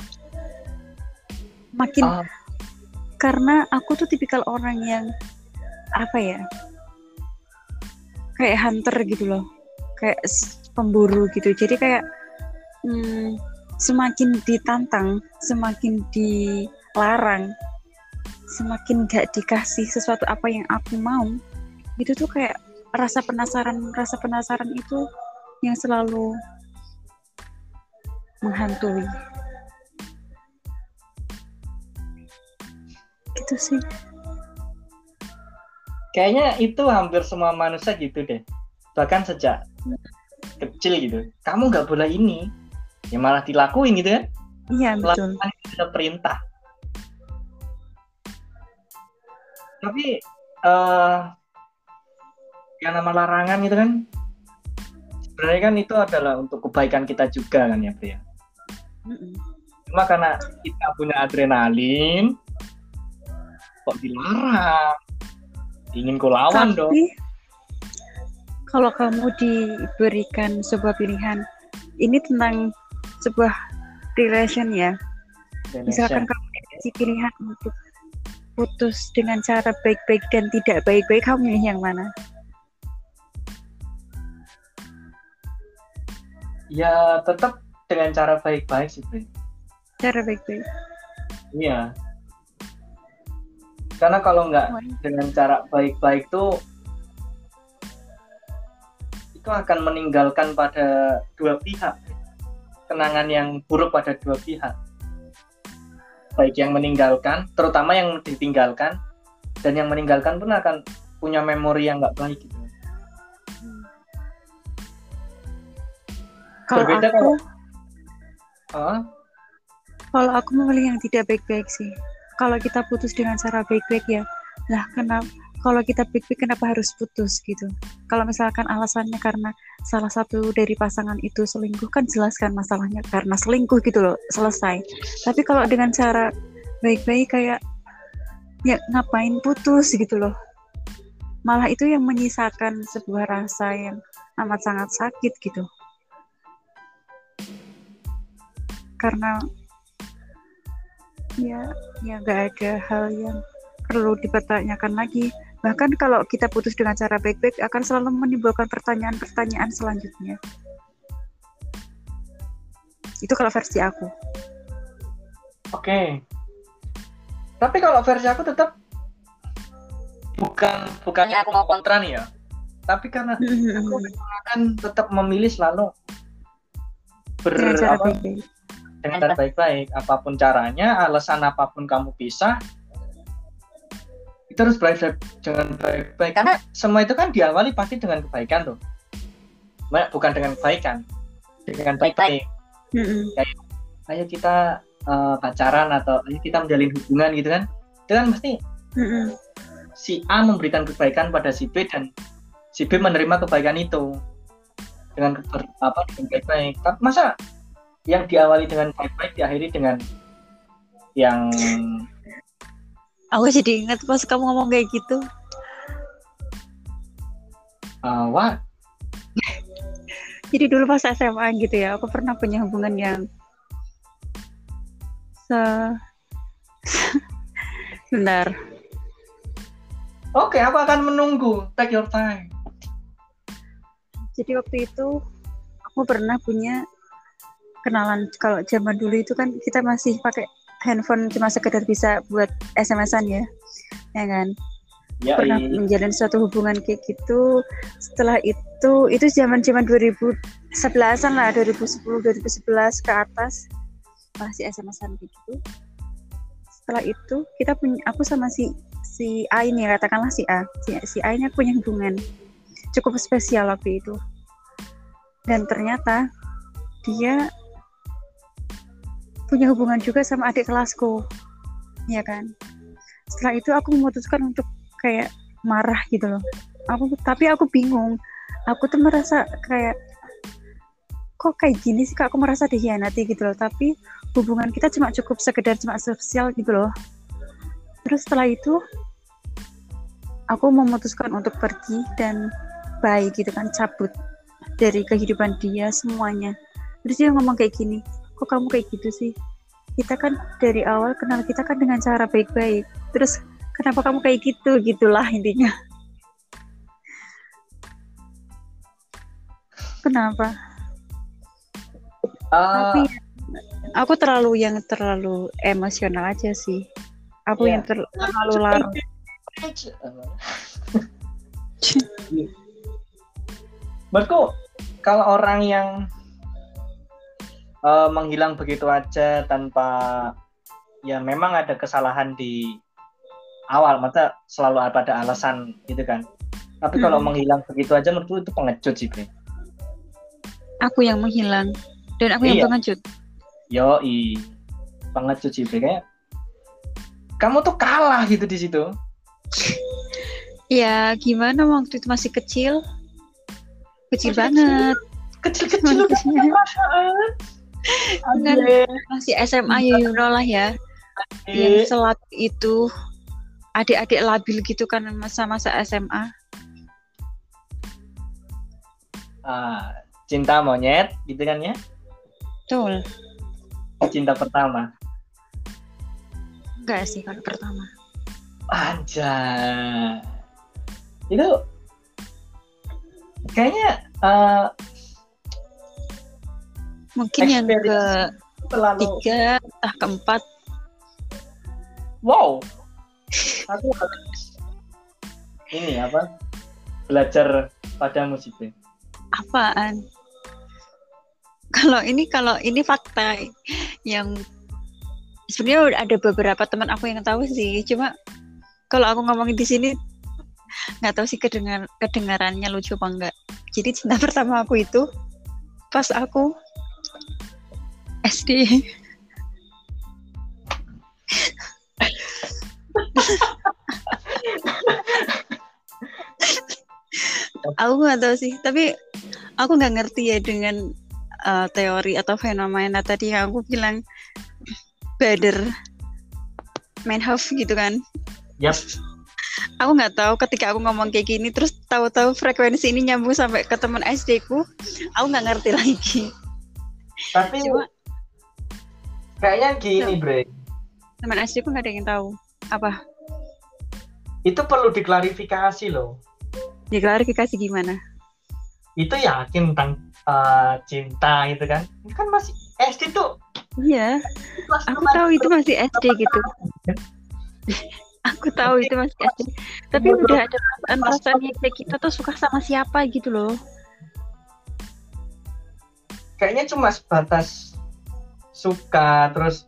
Makin Ah, karena aku tuh tipikal orang yang apa ya kayak hunter gitu loh. Kayak pemburu gitu. Jadi kayak hmm, semakin ditantang semakin dilarang semakin gak dikasih sesuatu apa yang aku mau itu tuh kayak rasa penasaran rasa penasaran itu yang selalu menghantui. Gitu sih. Kayaknya itu hampir semua manusia gitu deh. Bahkan sejak kecil gitu. Kamu nggak boleh ini ya malah dilakuin gitu kan? Iya betul. ada perintah. Tapi eh yang nama larangan itu kan? Sebenarnya kan itu adalah untuk kebaikan kita juga kan ya Pria cuma karena kita punya adrenalin kok dilarang? Ingin ku lawan dong. kalau kamu diberikan sebuah pilihan, ini tentang sebuah relation ya. Misalkan kamu dikasih pilihan untuk putus dengan cara baik-baik dan tidak baik-baik, kamu milih yang mana? ya tetap dengan cara baik-baik sih Pri. Cara baik-baik. iya karena kalau nggak dengan cara baik-baik tuh itu akan meninggalkan pada dua pihak kenangan yang buruk pada dua pihak baik yang meninggalkan terutama yang ditinggalkan dan yang meninggalkan pun akan punya memori yang nggak baik gitu Kalau Berbeda aku, kalau- Ah, kalau aku memilih yang tidak baik-baik sih. Kalau kita putus dengan cara baik-baik ya, lah kenapa? Kalau kita baik-baik kenapa harus putus gitu? Kalau misalkan alasannya karena salah satu dari pasangan itu selingkuh kan jelaskan masalahnya karena selingkuh gitu loh selesai. Tapi kalau dengan cara baik-baik kayak ya ngapain putus gitu loh? Malah itu yang menyisakan sebuah rasa yang amat sangat sakit gitu. Karena ya ya nggak ada hal yang perlu dipertanyakan lagi bahkan kalau kita putus dengan cara baik-baik akan selalu menimbulkan pertanyaan-pertanyaan selanjutnya itu kalau versi aku Oke. Tapi kalau versi aku tetap bukan bukannya aku mau kontra nih ya. Tapi karena aku akan tetap memilih selalu ber dengan cara baik-baik. Apa pun caranya, alasan apa pun kamu pisah, itu harus belajar dengan baik-baik. Karena semua itu kan diawali pasti dengan kebaikan tuh. Bukan dengan kebaikan, dengan baik-baik. Mm-mm. ayo kita uh, pacaran atau ayo kita menjalin hubungan gitu kan itu kan pasti si A memberikan kebaikan pada si B dan si B menerima kebaikan itu dengan keber, apa dengan baik-baik masa yang diawali dengan baik-baik diakhiri dengan yang aku jadi ingat pas kamu ngomong kayak gitu. Uh, what? Jadi dulu pas SMA gitu ya aku pernah punya hubungan yang se oke aku akan menunggu. Take your time. Jadi waktu itu aku pernah punya kenalan kalau zaman dulu itu kan kita masih pakai handphone cuma sekedar bisa buat SMS-an ya. Ya kan? Ya, pernah iya. menjalin suatu hubungan kayak gitu. Setelah itu itu zaman zaman 2011an lah 2010 2011 ke atas. Masih SMS-an gitu. Setelah itu kita punya aku sama si si A ini katakanlah si A. Si, si A ini aku punya hubungan cukup spesial waktu itu. Dan ternyata dia punya hubungan juga sama adik kelasku. Ya kan? Setelah itu aku memutuskan untuk kayak marah gitu loh. Aku tapi aku bingung. Aku tuh merasa kayak kok kayak gini sih? Kak aku merasa dihianati gitu loh? Tapi hubungan kita cuma cukup sekedar cuma sosial gitu loh. Terus setelah itu aku memutuskan untuk pergi dan baik gitu kan cabut dari kehidupan dia semuanya. Terus dia ngomong kayak gini kok kamu kayak gitu sih? Kita kan dari awal kenal kita kan dengan cara baik-baik. Terus kenapa kamu kayak gitu? Gitulah intinya. Kenapa? Uh, tapi aku terlalu yang terlalu emosional aja sih. Aku yeah. yang ter terlalu larut. Menurutku kalau orang yang uh, menghilang begitu aja tanpa ya memang ada kesalahan di awal mata selalu ada alasan gitu kan tapi hmm. kalau menghilang begitu aja menurutku itu pengecut sih Bre. aku yang menghilang dan aku iya. yang pengecut yo i pengecut sih Bre. kayak kamu tuh kalah gitu di situ ya gimana waktu itu masih kecil kecil masih banget kecil kecil, kecil, kecil. Masih SMA ya Yuno lah ya yang selat itu adik-adik labil gitu kan masa-masa SMA? Ah, cinta monyet gitu kan ya? Betul. Cinta pertama. Enggak sih kalau pertama. Anjay. Itu kayaknya uh, mungkin yang ke tiga, entah keempat. Wow, aku ini apa? Belajar pada musiknya apaan? Kalau ini kalau ini fakta yang sebenarnya ada beberapa teman aku yang tahu sih. Cuma kalau aku ngomongin di sini nggak tahu sih kedengar kedengarannya lucu apa enggak jadi cinta pertama aku itu pas aku SD aku nggak tahu sih tapi aku nggak ngerti ya dengan uh, teori atau fenomena tadi yang aku bilang better main half gitu kan. Yep. aku nggak tahu ketika aku ngomong kayak gini terus tahu-tahu frekuensi ini nyambung sampai ke teman SD ku aku nggak ngerti lagi. Tapi Cuma, kayaknya gini bre. Teman SD nggak ada yang tahu. Apa? Itu perlu diklarifikasi loh. Diklarifikasi gimana? Itu yakin tentang uh, cinta gitu kan? Itu kan masih SD tuh. Iya. Aku tahu itu masih SD gitu. aku tahu itu masih SD tapi udah ada perasaan perasaan yang kayak kita tuh suka sama siapa gitu loh. Kayaknya cuma sebatas suka terus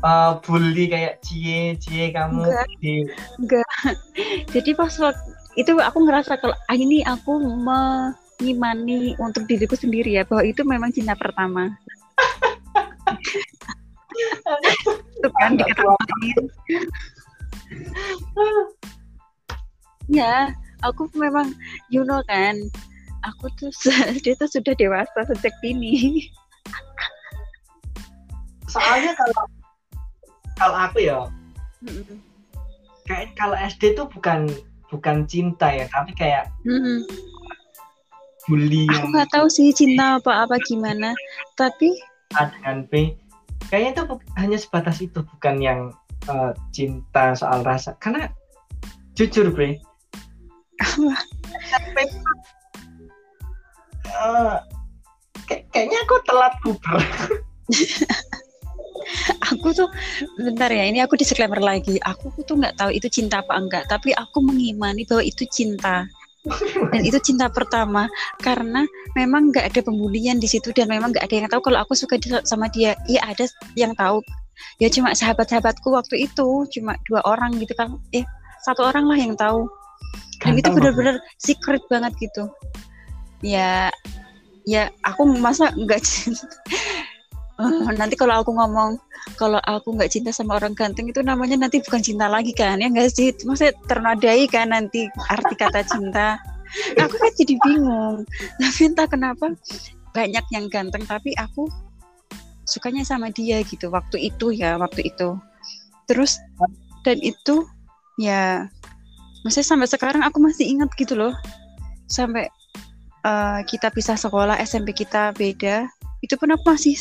uh, bully kayak cie cie kamu enggak, di... enggak. jadi pas waktu itu aku ngerasa kalau ah, ini aku mengimani untuk diriku sendiri ya bahwa itu memang cinta pertama. Gitu kan diketawain. Ya aku memang you know kan aku tuh dia tuh sudah dewasa sejak dini soalnya kalau kalau aku ya kayak kalau SD tuh bukan bukan cinta ya tapi kayak mm-hmm. bully aku nggak tahu sih cinta apa apa gimana tapi A dengan B. Kayaknya itu hanya sebatas itu bukan yang uh, cinta soal rasa. Karena jujur bre. Uh, kayak, kayaknya aku telat puber aku tuh bentar ya ini aku disclaimer lagi. Aku tuh nggak tahu itu cinta apa enggak tapi aku mengimani bahwa itu cinta. Dan itu cinta pertama karena memang nggak ada pembulian di situ dan memang nggak ada yang tahu kalau aku suka sama dia. Iya ada yang tahu. Ya cuma sahabat-sahabatku waktu itu cuma dua orang gitu kan. Eh satu orang lah yang tahu. Dan itu benar-benar secret banget gitu. Ya ya aku masa nggak uh, nanti kalau aku ngomong kalau aku nggak cinta sama orang ganteng itu namanya nanti bukan cinta lagi kan ya nggak sih? Maksudnya ternadai kan nanti arti kata cinta. Aku kan jadi bingung. Tapi entah kenapa banyak yang ganteng tapi aku sukanya sama dia gitu waktu itu ya waktu itu. Terus dan itu ya maksudnya sampai sekarang aku masih ingat gitu loh. Sampai uh, kita pisah sekolah SMP kita beda itu pun aku masih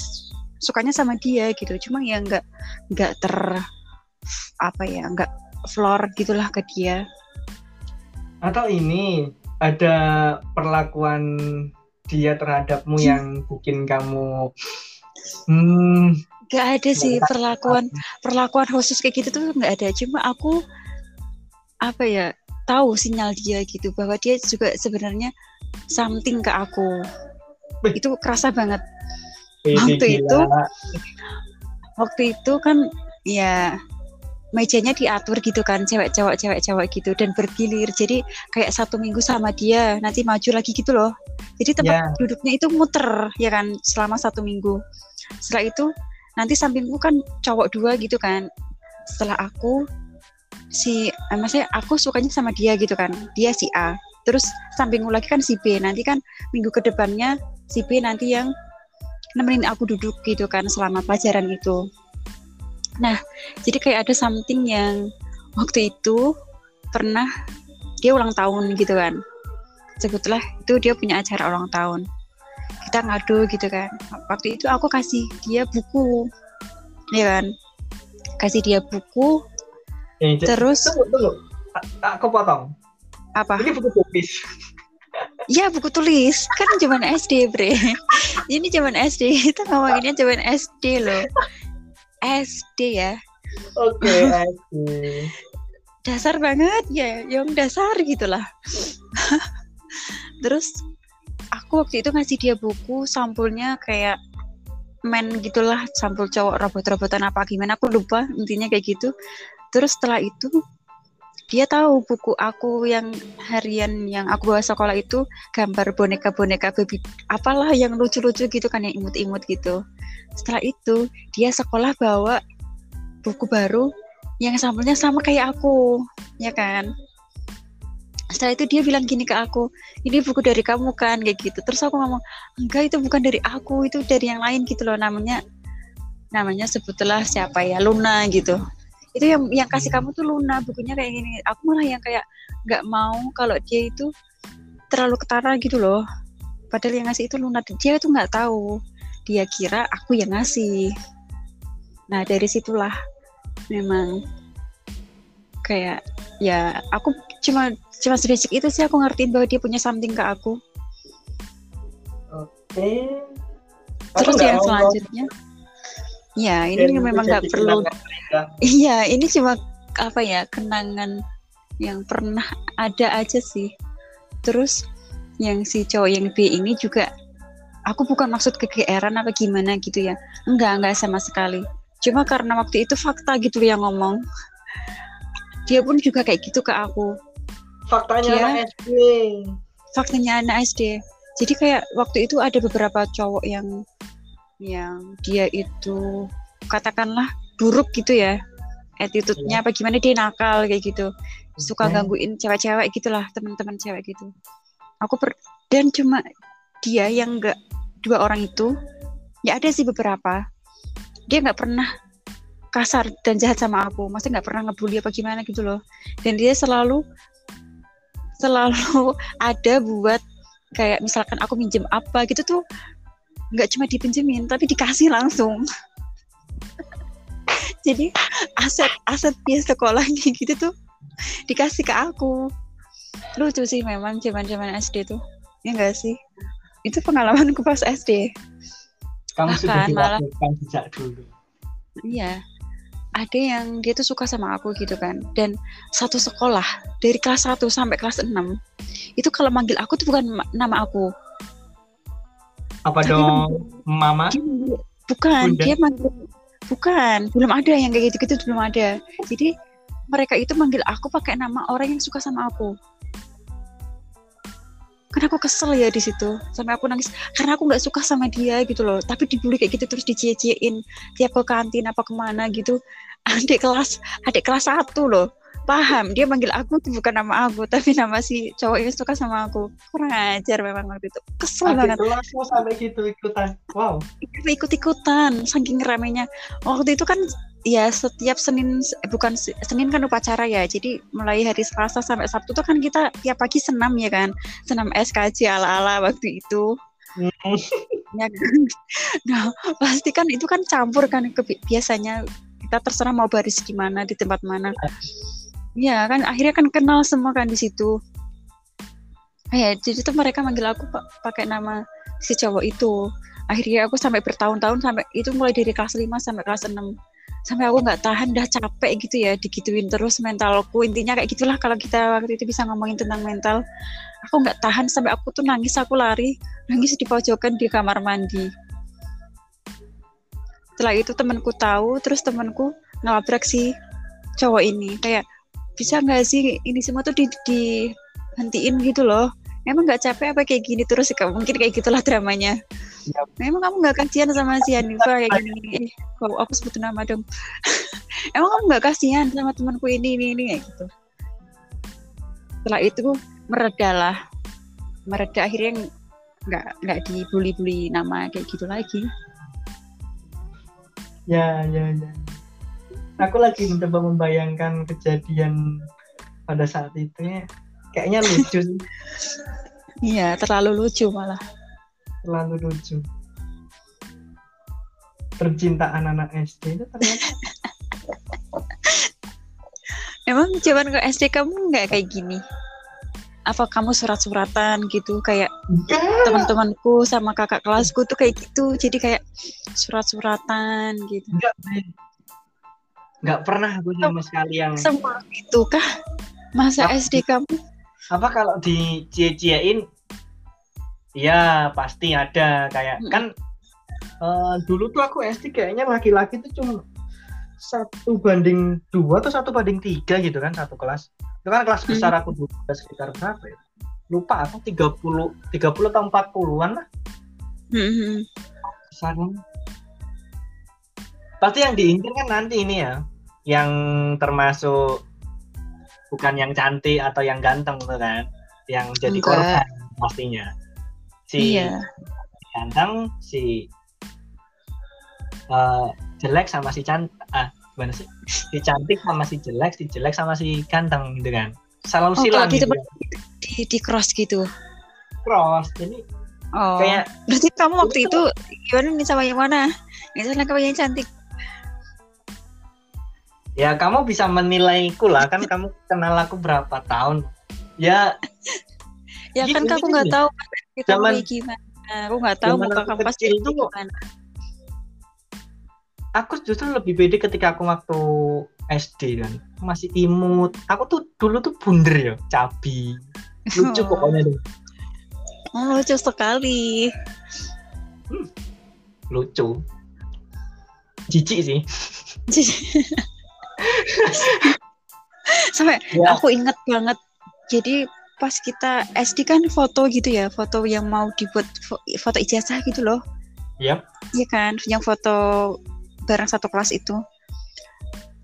sukanya sama dia gitu. Cuma ya nggak nggak ter apa ya nggak floor gitulah ke dia. Atau ini ada perlakuan dia terhadapmu hmm. yang bikin kamu hmm, nggak ada sih perlakuan perlakuan khusus kayak gitu tuh nggak ada. Cuma aku apa ya tahu sinyal dia gitu. Bahwa dia juga sebenarnya something ke aku. Itu kerasa banget waktu itu waktu itu kan ya mejanya diatur gitu kan cewek cewek cewek cewek gitu dan bergilir. Jadi kayak satu minggu sama dia nanti maju lagi gitu loh. Jadi tempat yeah. duduknya itu muter ya kan selama satu minggu. Setelah itu nanti sampingku kan cowok dua gitu kan. Setelah aku si eh, maksudnya aku sukanya sama dia gitu kan dia si A. Terus sampingku lagi kan si B. Nanti kan minggu ke depannya si B nanti yang nemenin aku duduk gitu kan selama pelajaran itu. Nah, jadi kayak ada something yang waktu itu pernah dia ulang tahun gitu kan. Sebutlah itu dia punya acara ulang tahun. Kita ngadu gitu kan. Waktu itu aku kasih dia buku, ya kan. Kasih dia buku. Eh, terus. Tunggu, tunggu. Aku potong. Apa? Ini buku tulis. Ya buku tulis kan zaman SD bre. Ini zaman SD kita ngomonginnya zaman SD loh. SD ya. Oke okay, SD. dasar banget ya, yang dasar gitulah. Terus aku waktu itu ngasih dia buku sampulnya kayak men gitulah sampul cowok robot-robotan apa gimana aku lupa intinya kayak gitu. Terus setelah itu dia tahu buku aku yang harian yang aku bawa sekolah itu gambar boneka-boneka baby apalah yang lucu-lucu gitu kan yang imut-imut gitu. Setelah itu dia sekolah bawa buku baru yang sampulnya sama kayak aku, ya kan? Setelah itu dia bilang gini ke aku, ini buku dari kamu kan kayak gitu. Terus aku ngomong, enggak itu bukan dari aku, itu dari yang lain gitu loh namanya. Namanya sebutlah siapa ya Luna gitu itu yang yang kasih kamu tuh Luna bukunya kayak gini. Aku malah yang kayak nggak mau kalau dia itu terlalu ketara gitu loh. Padahal yang ngasih itu Luna. Dia itu nggak tahu. Dia kira aku yang ngasih. Nah dari situlah memang kayak ya aku cuma cuma sedikit itu sih aku ngertiin bahwa dia punya something ke aku. Oke. Okay. terus yang selanjutnya Ya, ini Dan memang nggak perlu. Iya, ini cuma apa ya kenangan yang pernah ada aja sih. Terus yang si cowok yang B ini juga aku bukan maksud kegeeran apa gimana gitu ya. Enggak, enggak sama sekali. Cuma karena waktu itu fakta gitu yang ngomong. Dia pun juga kayak gitu ke aku. Faktanya Dia, anak SD. Faktanya anak SD. Jadi kayak waktu itu ada beberapa cowok yang yang dia itu katakanlah buruk gitu ya. Attitude-nya apa gimana dia nakal kayak gitu. Suka gangguin cewek-cewek gitulah teman-teman cewek gitu. Aku per dan cuma dia yang enggak dua orang itu ya ada sih beberapa. Dia nggak pernah kasar dan jahat sama aku. Maksudnya nggak pernah ngebully apa gimana gitu loh. Dan dia selalu selalu ada buat kayak misalkan aku minjem apa gitu tuh nggak cuma dipinjemin tapi dikasih langsung. Jadi aset aset dia sekolah gitu tuh dikasih ke aku. Lucu sih memang zaman zaman SD tuh. Ya enggak sih? Itu pengalamanku pas SD Kamu sudah Bahkan malah- dilakukan sejak dulu. iya. Ada yang dia tuh suka sama aku gitu kan. Dan satu sekolah dari kelas 1 sampai kelas 6 itu kalau manggil aku tuh bukan ma- nama aku Apa Tapi dong, Mama? bukan Bunda. dia manggil bukan. Belum ada yang kayak gitu-gitu belum ada. Jadi mereka itu manggil aku pakai nama orang yang suka sama aku. Karena aku kesel ya di situ. Sampai aku nangis. Karena aku nggak suka sama dia gitu loh. Tapi dibully kayak gitu terus dicie-ciein. Tiap ke kantin apa ke mana gitu. Adik kelas adik kelas satu loh paham dia manggil aku tuh bukan nama aku tapi nama si cowok yang suka sama aku. Kurang ajar memang waktu itu. Kesel banget. Adik kelasmu sampai gitu ikutan. Wow. ikut-ikutan saking ramenya. Waktu itu kan ya setiap Senin eh, bukan Se- Senin kan upacara ya jadi mulai hari Selasa sampai Sabtu tuh kan kita tiap pagi senam ya kan? Senam SKJ ala-ala waktu itu. Hmm. ya kan? Nah pasti kan itu kan campur kan ke biasanya kita terserah mau baris gimana di tempat mana ya kan akhirnya kan kenal semua kan di situ. Ya jadi tuh mereka manggil aku pa- pakai nama si cowok itu. Akhirnya aku sampai bertahun-tahun sampai itu mulai dari kelas 5 sampai kelas 6 sampai aku nggak tahan dah capek gitu ya digituin terus mentalku. Intinya kayak gitulah kalau kita waktu itu bisa ngomongin tentang mental. Aku nggak tahan sampai aku tuh nangis aku lari nangis di pojokan di kamar mandi. Setelah itu temanku tahu terus temanku ngelabrak si cowok ini. Kayak bisa nggak sih ini semua tuh di dihentiin gitu loh? Emang nggak capek apa kayak gini terus? Kayak mungkin kayak gitulah dramanya. Yap. emang kamu nggak kasihan sama si Hanifa kayak gini? Kok aku sebut nama dong. Emang kamu nggak kasihan sama temanku ini ini ini kayak gitu? Setelah itu meredalah mereda akhirnya nggak nggak dibully-bully nama kayak gitu lagi. Ya, ya, ya. Aku lagi mencoba membayangkan kejadian pada saat itu ya. Kayaknya lucu sih, iya terlalu lucu malah terlalu lucu. Percintaan anak SD itu ternyata Emang zaman ke SD kamu nggak kayak gini? Apa kamu surat-suratan gitu kayak teman-temanku sama kakak kelasku tuh kayak gitu. Jadi kayak surat-suratan gitu. enggak. Nggak pernah aku sama sekali yang Semua itu kah? Masa Apa? SD kamu? apa kalau dicie-ciein ya pasti ada kayak Mm. kan eh, dulu tuh aku SD kayaknya laki-laki tuh cuma satu banding dua atau satu banding tiga gitu kan satu kelas itu kan kelas Hmm. besar aku dulu sekitar berapa ya lupa aku 30 30 atau 40-an lah Hmm, besarnya pasti yang diincar kan nanti ini ya yang termasuk bukan yang cantik atau yang ganteng tuh kan yang jadi Enggak. korban pastinya si Iya. ganteng si eh, jelek sama si cantik ah gimana sih si cantik sama si jelek si jelek sama si ganteng gitu kan selalu Oh, silang di gitu tempat- ya. Di, di cross gitu. cross jadi Oh. kayak Berarti kamu waktu itu gimana nih sama yang mana? Misalnya kamu yang cantik. Ya kamu bisa menilaiku lah kan kamu kenal aku berapa tahun ya Ya kan kamu nggak tahu kan itu Zaman- gimana. Aku nggak tahu muka kamu pas tuh- gimana. aku justru lebih pede ketika aku waktu SD kan masih imut aku tuh dulu tuh bunder ya cabi lucu Oh. pokoknya deh Oh, lucu sekali. lucu jijik sih Sampai Ya. aku inget banget. Jadi pas kita SD kan foto gitu ya, foto yang mau dibuat fo- foto ijazah gitu loh. Yap. Iya kan, yang foto bareng satu kelas itu.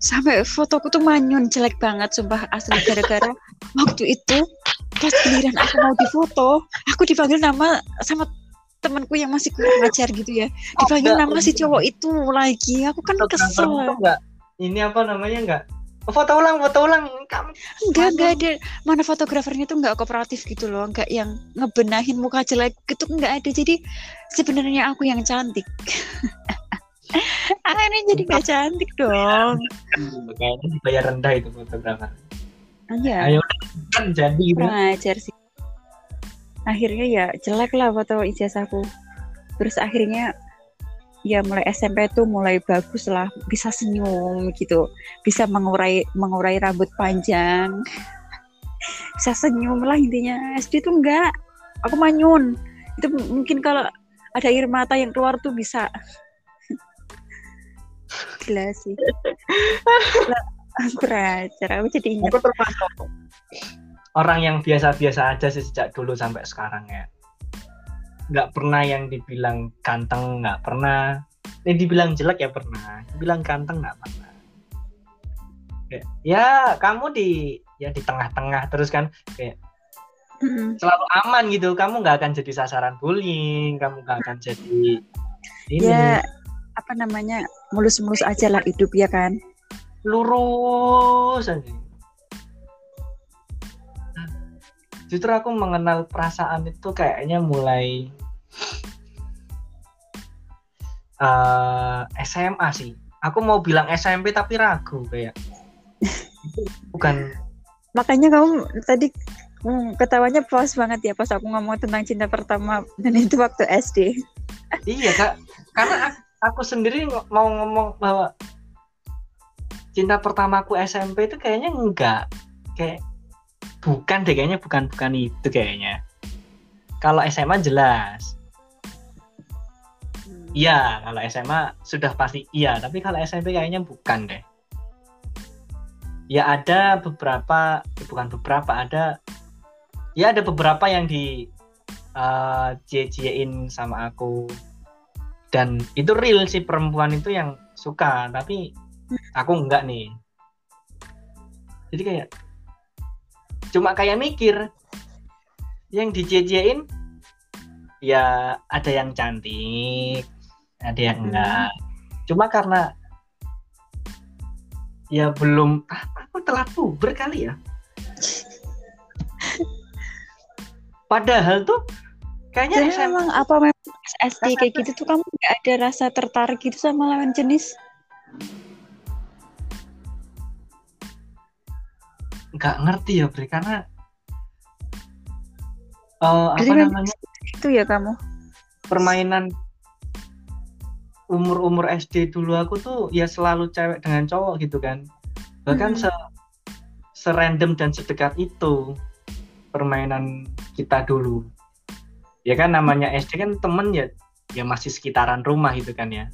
sampai fotoku tuh manyun jelek banget sumpah asli gara-gara waktu itu pas giliran aku mau difoto aku dipanggil nama sama temanku yang masih kurang ajar gitu ya dipanggil enggak. nama si cowok itu lagi aku kan kesel enggak ini apa namanya enggak Oh, foto ulang foto ulang. Kamu enggak enggak ada mana fotografernya tuh enggak kooperatif gitu loh. Enggak yang ngebenahin muka jelek gitu enggak ada. Jadi sebenarnya aku yang cantik. Akhirnya jadi nggak cantik dong. Kayaknya dibayar rendah itu fotografer. Iya. Ayo kan jadi gitu. Kurang ajar sih. Akhirnya ya jelek lah foto ijazahku. Terus akhirnya ya mulai SMP tuh mulai bagus lah bisa senyum gitu bisa mengurai mengurai rambut panjang. Bisa senyum lah intinya. SD tuh enggak aku manyun. Itu mungkin kalau ada air mata yang keluar tuh bisa. Gila sih. Lah, aku aku jadi ingat. Aku termasuk orang yang biasa-biasa aja sih sejak dulu sampai sekarang ya nggak pernah yang dibilang ganteng nggak pernah yang dibilang jelek ya pernah dibilang ganteng nggak pernah Kayak, ya kamu di ya di tengah-tengah terus kan Mm-mm. selalu aman gitu kamu nggak akan jadi sasaran bullying kamu nggak akan jadi ini ya apa namanya mulus-mulus aja lah hidup ya kan lurus aja. Justru aku mengenal perasaan itu kayaknya mulai eh, SMA sih. Aku mau bilang SMP tapi ragu kayak. Bukan makanya kamu tadi hmm, ketawanya puas banget ya pas aku ngomong tentang cinta pertama dan itu waktu SD iya kak karena aku, sendiri mau ngomong bahwa cinta pertamaku SMP itu kayaknya enggak kayak bukan deh kayaknya bukan bukan itu kayaknya. Kalau SMA jelas. Iya kalau SMA sudah pasti iya tapi kalau SMP kayaknya bukan deh. Ya ada beberapa eh, bukan beberapa ada ya ada beberapa yang di uh, cie-ciein sama aku. Dan itu real sih perempuan itu yang suka tapi aku enggak nih. Jadi kayak cuma kayak mikir yang dicie-ciein ya ada yang cantik ada yang Hmm. enggak. Cuma karena ya belum ah, aku telat puber kali ya. Padahal tuh kayaknya jadi SMP memang apa memang SD kayak gitu tuh kamu nggak ada rasa tertarik gitu sama lawan jenis nggak ngerti ya Bre. Karena eh, apa Jadi memang namanya? itu ya kamu? Permainan umur-umur SD dulu aku tuh ya selalu cewek dengan cowok gitu kan. Bahkan Hmm. se serandom dan sedekat itu permainan kita dulu. Ya kan namanya SD kan temen ya ya masih sekitaran rumah gitu kan ya.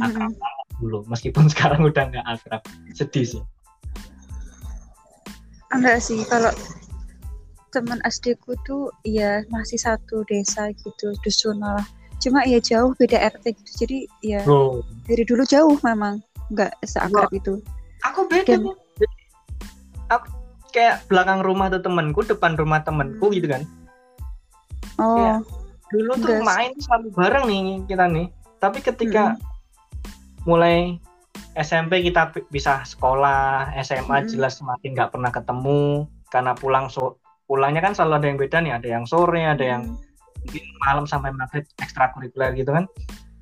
Akrab banget dulu meskipun sekarang udah nggak akrab. Sedih sih enggak sih kalau teman SD ku tuh ya masih satu desa gitu dusun lah cuma ya jauh beda RT gitu. Jadi ya Loh, dari dulu jauh memang. Nggak seakrab itu. Aku beda Dan- nih. aku kayak belakang rumah tuh temenku depan rumah temenku Hmm. gitu kan. Oh. Iya. dulu tuh Enggak main selalu bareng nih kita nih. Tapi ketika mulai SMP kita bisa sekolah SMA Mm-mm. jelas semakin nggak pernah ketemu karena pulang so pulangnya kan selalu ada yang beda nih ada yang sore ada yang mungkin malam sampai maghrib ekstrakurikuler gitu kan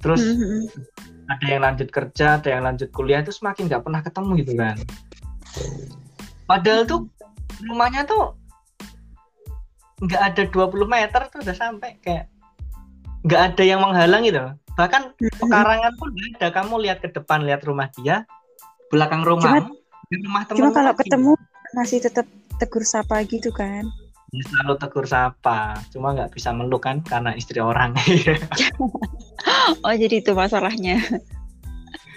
terus Mm-mm. ada yang lanjut kerja ada yang lanjut kuliah itu semakin nggak pernah ketemu gitu kan padahal tuh rumahnya tuh nggak ada 20 meter tuh udah sampai kayak nggak ada yang menghalang gitu bahkan pekarangan pun ada. Kamu lihat ke depan lihat rumah dia. Belakang rumah rumah temen cuma kalau lagi. ketemu masih tetap tegur sapa gitu kan? Ya, selalu tegur sapa. Cuma nggak bisa meluk kan karena istri orang. Oh jadi itu masalahnya.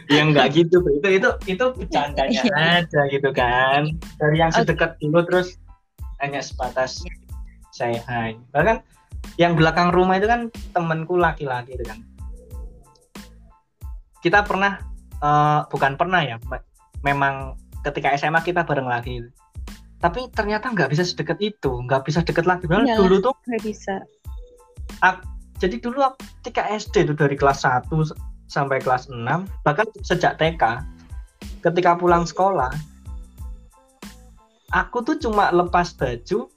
Ya nggak gitu. Itu itu itu bercandanya Iya. aja gitu kan. Dari yang sedekat dulu terus hanya sebatas saya hai bahkan yang belakang rumah itu kan temenku laki-laki itu kan kita pernah eh, bukan pernah ya me- memang ketika SMA kita bareng lagi. Tapi ternyata nggak bisa sedekat itu nggak bisa deket lagi. Padahal Iya. dulu tuh nggak bisa. jadi dulu aku ketika SD itu dari kelas 1 sampai kelas 6 bahkan sejak TK ketika pulang sekolah aku tuh cuma lepas baju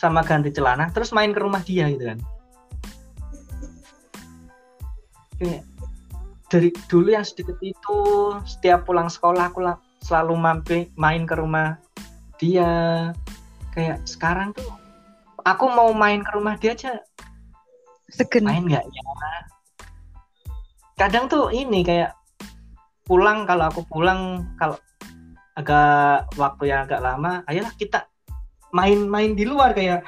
sama ganti celana terus main ke rumah dia gitu kan. Kayak dari dulu yang sedikit itu setiap pulang sekolah aku la- selalu mampir main ke rumah dia. Kayak sekarang tuh aku mau main ke rumah dia aja. Segen main nggak ya? Kadang tuh ini kayak pulang kalau aku pulang kalau agak waktu yang agak lama ayolah kita main-main di luar kayak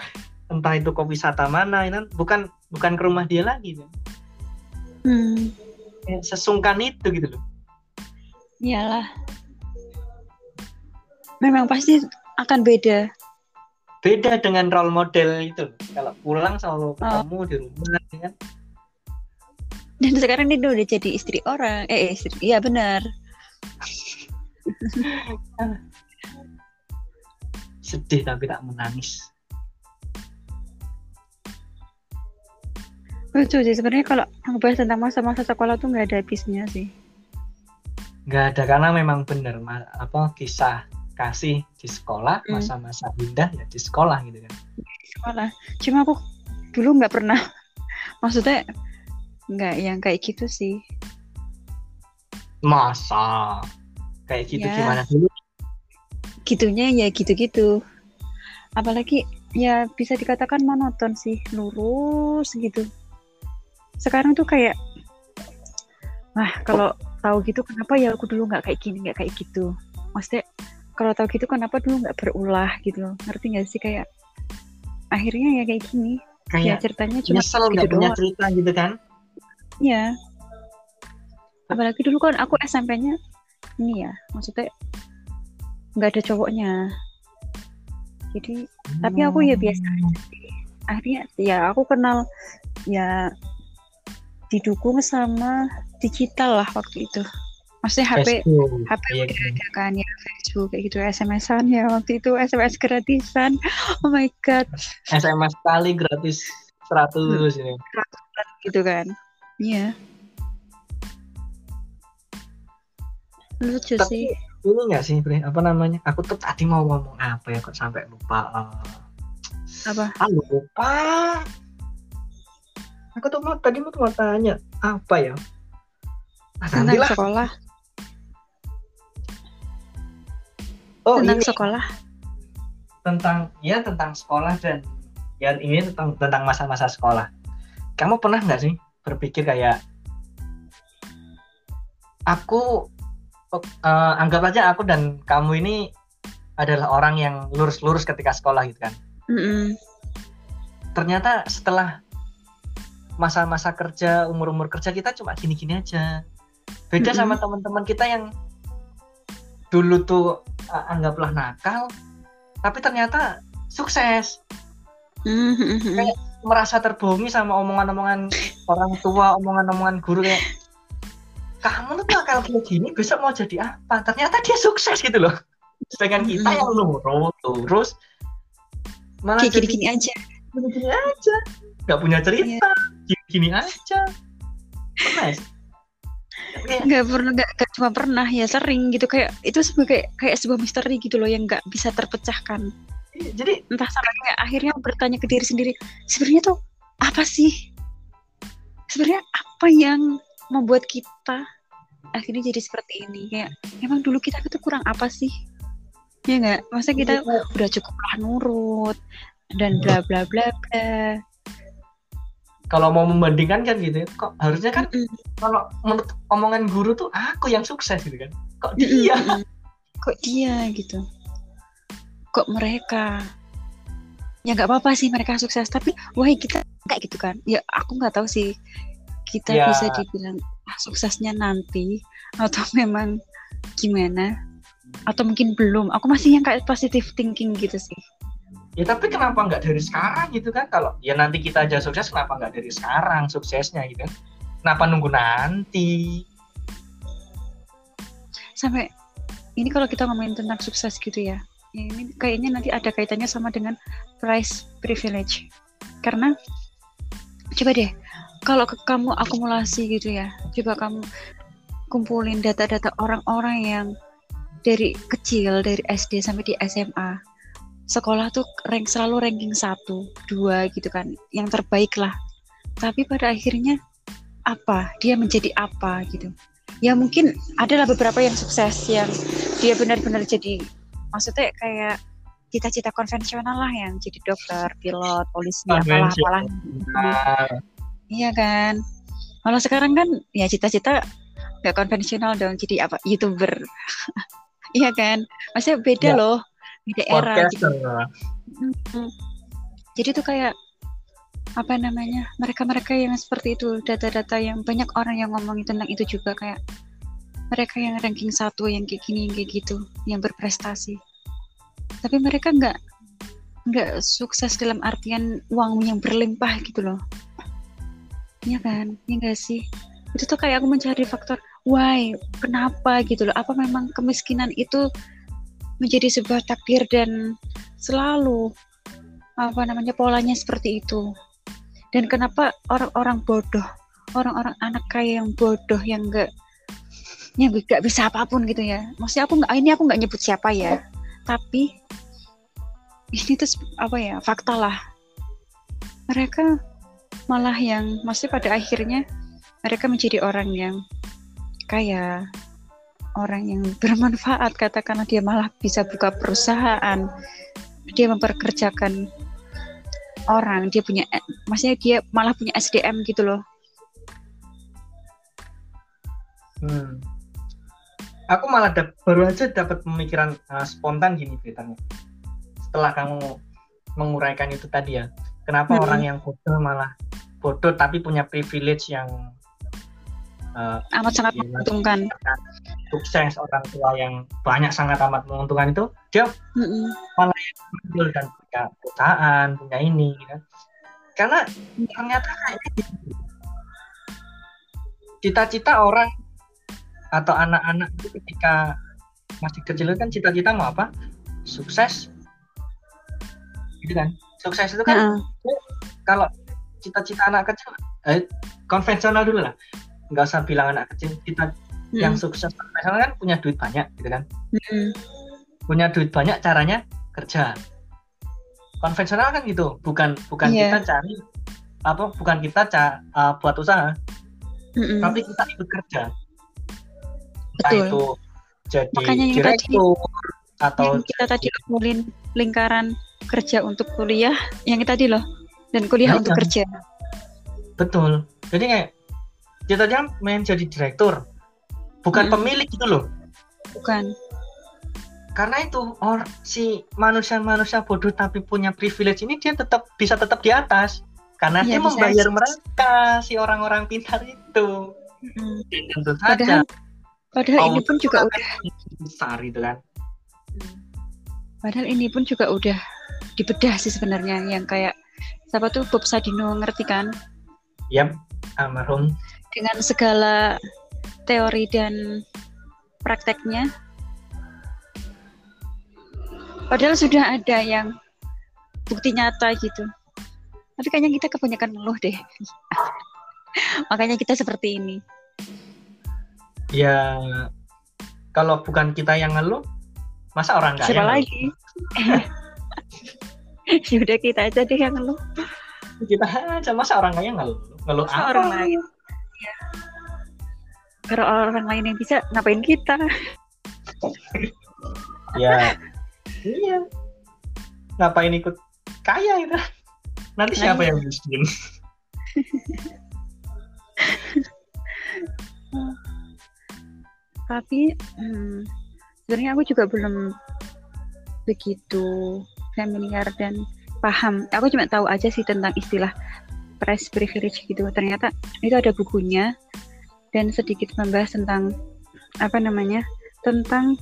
entah itu ke wisata mana ini kan bukan bukan ke rumah dia lagi kan. hmm, sesungkan itu gitu loh. Iyalah. Memang pasti akan beda. Beda dengan role model itu kalau pulang Oh. selalu ketemu di rumah ya kan? Dan sekarang dia udah jadi istri orang. Eh istri iya benar. Sedih tapi tak menangis lucu sih sebenarnya kalau ngebahas tentang masa-masa sekolah tuh nggak ada habisnya sih. Nggak ada karena memang bener ma- apa kisah kasih di sekolah Hmm. masa-masa indah ya di sekolah gitu kan. Sekolah. Cuma aku dulu nggak pernah maksudnya nggak yang kayak gitu sih. Masa? Kayak gitu Ya. gimana dulu? Gitunya ya gitu-gitu. Apalagi ya bisa dikatakan monoton sih lurus gitu sekarang tuh kayak wah kalau tahu gitu kenapa ya aku dulu nggak kayak gini nggak kayak gitu? Maksudnya kalau tahu gitu kenapa dulu nggak berulah gitu loh. Ngerti nggak sih? Kayak akhirnya ya kayak gini. Ya kayak ceritanya cuma nyesel gitu punya doang. cerita gitu kan? Ya apalagi dulu kan aku SMP-nya ini ya maksudnya nggak ada cowoknya. Jadi Tapi aku ya biasa Hmm. akhirnya ya aku kenal ya didukung sama digital lah waktu itu. Maksudnya HP Facebook HP iya udah kan. ada kan ya Facebook kayak gitu SMS-an ya waktu itu SMS gratisan. Oh my god. SMS kali gratis 100 Hmm. ini. Gitu kan. Iya. Lucu Tapi- sih. ini nggak sih Bre? apa namanya? Aku tuh tadi mau ngomong apa ya kok sampai lupa Eh, apa? Ah lupa aku tuh mau tadi mau mau tanya apa ya? Ah, tentang nantilah. sekolah. Oh tentang ini. sekolah. Tentang ya tentang sekolah dan ya ini tentang tentang masa-masa sekolah. Kamu pernah nggak sih berpikir kayak aku eh, anggap aja aku dan kamu ini adalah orang yang lurus-lurus ketika sekolah gitu kan? Mm-mm. ternyata setelah masa-masa kerja umur-umur kerja kita cuma gini-gini aja. Beda Mm-mm. sama teman-teman kita yang dulu tuh uh, anggaplah nakal tapi ternyata sukses. Mm-mm. Kayak- merasa terbohongi sama omongan-omongan orang tua omongan-omongan guru kayak kamu tuh nakal kayak gini besok mau jadi apa? Ternyata dia sukses gitu loh. Sedangkan kita Mm-mm. yang lurus lurus malah kayak gini-gini aja. gini-gini aja. Nggak punya cerita gini-gini aja. Pernah ya? Nggak pernah nggak nggak cuma pernah ya sering gitu. Kayak itu sebagai kayak sebuah misteri gitu loh yang nggak bisa terpecahkan. Jadi entah sampai kayak akhirnya bertanya ke diri sendiri sebenarnya tuh apa sih? Sebenarnya apa yang membuat kita akhirnya jadi seperti ini? Kayak emang dulu kita itu kurang apa sih? Ya nggak? Masa kita udah cukup lah nurut dan bla bla bla bla kalau mau membandingkan kan gitu ya, kok harusnya kan kalau menurut omongan guru tuh aku yang sukses gitu kan. Kok dia? Kok dia gitu? Kok mereka? Ya nggak apa-apa sih mereka sukses tapi wah kita kayak gitu kan. Ya aku nggak tahu sih kita Ya. bisa dibilang ah, suksesnya nanti atau memang gimana? Atau mungkin belum. Aku masih yang kayak positive thinking gitu sih ya tapi kenapa nggak dari sekarang gitu kan? Kalau ya nanti kita aja sukses kenapa nggak dari sekarang suksesnya gitu kan? Kenapa nunggu nanti? Sampai ini kalau kita ngomongin tentang sukses gitu ya ini kayaknya nanti ada kaitannya sama dengan price privilege. Karena coba deh kalau kamu akumulasi gitu ya coba kamu kumpulin data-data orang-orang yang dari kecil dari SD sampai di SMA sekolah tuh rank selalu ranking satu dua gitu kan yang terbaik lah. Tapi pada akhirnya apa? Dia menjadi apa gitu? Ya mungkin adalah beberapa yang sukses yang dia benar-benar jadi maksudnya kayak cita-cita konvensional lah yang jadi dokter pilot polisi apalah apalah. Iya kan? Kalau sekarang kan ya cita-cita nggak konvensional dong jadi apa? Youtuber. Iya kan? Maksudnya beda ya. loh beda era gitu. jadi tuh kayak apa namanya mereka-mereka yang seperti itu data-data yang banyak orang yang ngomongin tentang itu juga kayak mereka yang ranking satu yang kayak gini yang kayak gitu yang berprestasi. Tapi mereka nggak nggak sukses dalam artian uang yang berlimpah gitu loh. Iya kan? Ya enggak sih? Itu tuh kayak aku mencari faktor why? Kenapa? gitu loh. Apa memang kemiskinan itu menjadi sebuah takdir dan selalu apa namanya polanya seperti itu. Dan kenapa orang-orang bodoh orang-orang anak kaya yang bodoh yang enggak yang gak bisa apa pun gitu ya. Maksudnya aku nggak ini aku nggak nyebut siapa ya. Tapi ini tuh apa ya fakta lah. Mereka malah yang masih pada akhirnya mereka menjadi orang yang kaya orang yang bermanfaat. Katakanlah dia malah bisa buka perusahaan. Dia memperkerjakan orang. Dia punya maksudnya dia malah punya SDM gitu loh. Hmm. aku malah baru aja dapat pemikiran uh, spontan gini ceritanya. Setelah kamu menguraikan itu tadi ya. Kenapa hmm. orang yang bodoh malah bodoh tapi punya privilege yang uh, amat sangat menguntungkan sukses orang tua yang banyak sangat amat menguntungkan itu dia mm-hmm. malah yang dan punya perusahaan punya ini gitu. karena ternyata gitu. cita-cita orang atau anak-anak itu ketika masih kecil kan cita-cita mau apa sukses gitu kan sukses itu kan uh kalau cita-cita anak kecil eh, konvensional dulu lah nggak usah bilang anak kecil kita hmm. yang sukses konvensional kan punya duit banyak gitu kan hmm. punya duit banyak caranya kerja konvensional kan gitu bukan bukan yeah. kita cari apa bukan kita ca, uh, buat usaha mm tapi kita ikut kerja Betul. Entah itu jadi Makanya yang direktur tadi, atau yang kita tadi ngomongin lingkaran kerja untuk kuliah yang tadi loh dan kuliah nah, untuk kerja betul jadi kayak kita jangan main jadi direktur. Bukan hmm. pemilik gitu loh. Bukan. Karena itu or si manusia-manusia bodoh tapi punya privilege ini dia tetap bisa tetap di atas. Karena ya, dia membayar mereka si orang-orang pintar itu. Hmm. tentu saja padahal, padahal ini pun juga udah besar gitu kan. Padahal ini pun juga udah dibedah sih sebenarnya yang kayak siapa tuh Bob Sadino ngerti kan? Yap, almarhum. Dengan segala teori dan prakteknya. Padahal sudah ada yang bukti nyata gitu. Tapi kayaknya kita kebanyakan ngeluh deh. Makanya kita seperti ini. Ya, kalau bukan kita yang ngeluh, masa orang kaya? Siapa lagi? Yaudah kita aja deh yang ngeluh. Kita aja masa orang kaya ngeluh? Ngeluh masa apa? orang lain. Ya. Kalau orang lain yang bisa, ngapain kita? ya, iya. Ngapain ikut kaya itu? Nanti nah, siapa nah, yang miskin? Tapi hmm, sebenarnya aku juga belum begitu familiar dan paham. Aku cuma tahu aja sih tentang istilah press privilege gitu. Ternyata itu ada bukunya dan sedikit membahas tentang apa namanya? tentang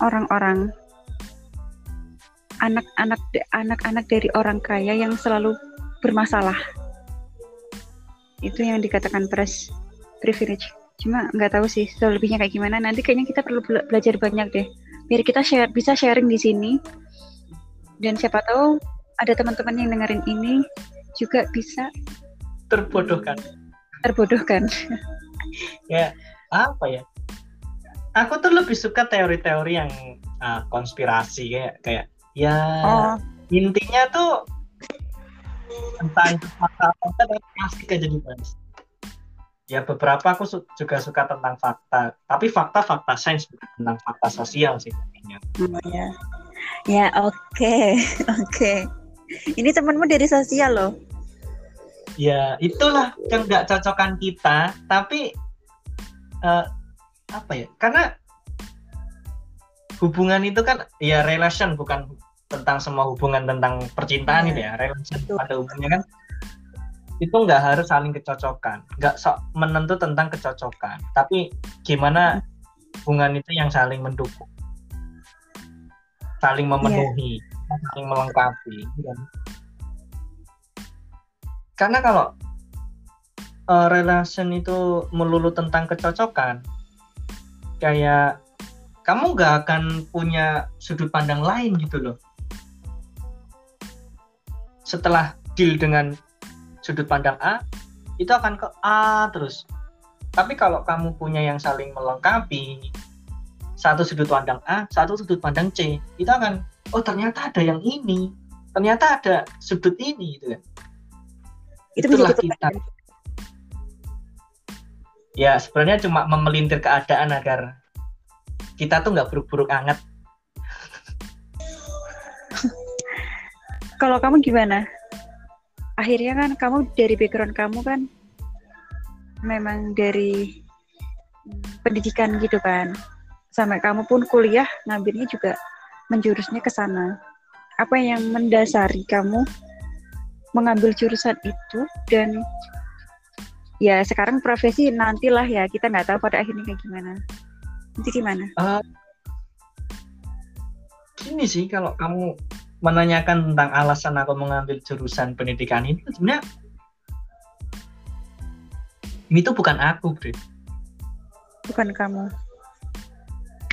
orang-orang anak-anak anak-anak dari orang kaya yang selalu bermasalah. Itu yang dikatakan press privilege. cuma nggak tahu sih selebihnya kayak gimana nanti kayaknya kita perlu bela- belajar banyak deh biar kita share bisa sharing di sini dan siapa tahu ada teman-teman yang dengerin ini juga bisa terbodohkan terbodohkan. Ya apa ya? Aku tuh lebih suka teori-teori yang ah, konspirasi kayak kayak ya oh. intinya tuh entah itu fakta atau enggak tapi pasti dibahas. Ya beberapa aku su- juga suka tentang fakta tapi fakta-fakta sains bukan tentang fakta sosial sih intinya. Oh, ya. Ya oke oke. Ini temanmu dari sosial loh ya itulah yang nggak cocokan kita tapi eh, apa ya karena hubungan itu kan ya relation bukan tentang semua hubungan tentang percintaan Iya. itu ya relation Betul. pada hubungannya kan itu nggak harus saling kecocokan nggak sok menentu tentang kecocokan tapi gimana hubungan itu yang saling mendukung saling memenuhi saling melengkapi kan. Karena kalau eh, relation itu melulu tentang kecocokan kayak kamu nggak akan punya sudut pandang lain gitu loh. Setelah deal dengan sudut pandang A itu akan ke A terus. Tapi kalau kamu punya yang saling melengkapi satu sudut pandang A satu sudut pandang C itu akan oh ternyata ada yang ini ternyata ada sudut ini gitu kan itu Itulah menjadi kita. ya sebenarnya cuma memelintir keadaan agar kita tuh nggak buruk-buruk anget kalau kamu gimana? Akhirnya kan kamu dari background kamu kan memang dari pendidikan gitu kan. Sampai kamu pun kuliah ngambilnya juga menjurusnya ke sana. Apa yang mendasari kamu mengambil jurusan itu dan ya sekarang profesi nantilah ya kita nggak tahu pada akhirnya kayak gimana. Nanti gimana? Gini sih kalau kamu menanyakan tentang alasan aku mengambil jurusan pendidikan ini sebenarnya ini tuh bukan aku Bre. bukan kamu.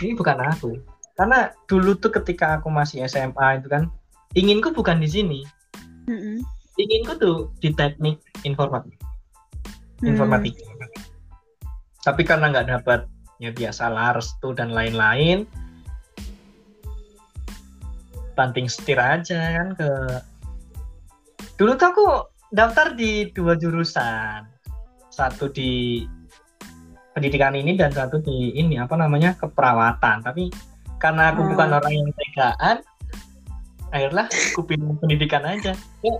Ini bukan aku. Karena dulu tuh ketika aku masih SMA itu kan inginku bukan di sini. Mm-mm. Inginku tuh di teknik informatik. Hmm. informatika tapi karena nggak dapat ya biasa lah restu dan lain-lain banting setir aja kan ke dulu tuh aku daftar di dua jurusan. Satu di pendidikan ini dan satu di ini apa namanya keperawatan. Tapi karena aku Hmm. bukan orang yang tegaan akhirnya aku pilih pendidikan aja. Ya,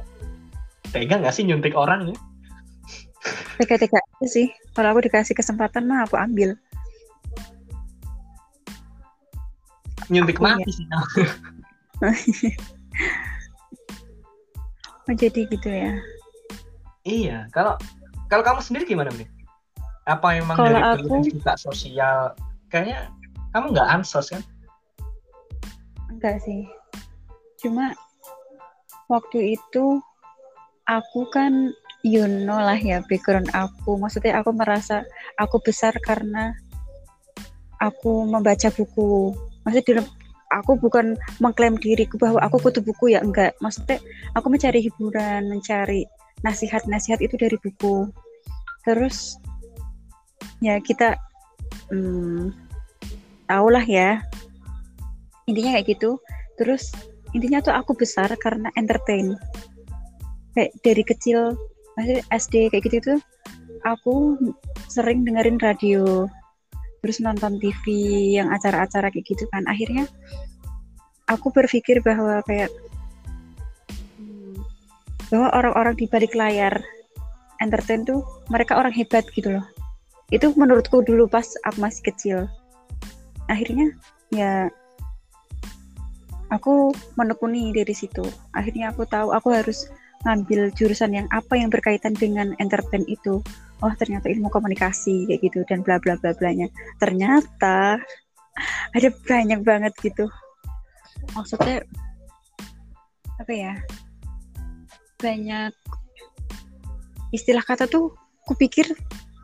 tega nggak sih nyuntik orang ya tega-tega aja sih kalau aku dikasih kesempatan mah aku ambil nyuntik Aku ya. mati sih oh, jadi gitu ya Iya, kalau kalau kamu sendiri gimana nih? Apa emang Kalau dari aku- suka sosial? Kayaknya kamu nggak ansos kan? enggak sih cuma waktu itu aku kan you know lah ya background aku. Maksudnya aku merasa aku besar karena aku membaca buku. Maksudnya aku bukan mengklaim diriku bahwa aku kutu buku ya enggak. Maksudnya aku mencari hiburan mencari nasihat-nasihat itu dari buku. Terus ya kita hmm, tahulah ya. Intinya kayak gitu. Terus intinya tuh aku besar karena entertain kayak dari kecil maksudnya SD kayak gitu tuh aku sering dengerin radio terus nonton TV yang acara-acara kayak gitu kan. Akhirnya aku berpikir bahwa kayak bahwa orang-orang di balik layar entertain tuh mereka orang hebat gitu loh. Itu menurutku dulu pas aku masih kecil. Akhirnya ya aku menekuni dari situ. Akhirnya aku tahu aku harus ngambil jurusan yang apa yang berkaitan dengan entertain itu. Oh ternyata ilmu komunikasi kayak gitu dan bla bla bla blanya. Ternyata ada banyak banget gitu. Maksudnya apa ya banyak istilah kata tuh kupikir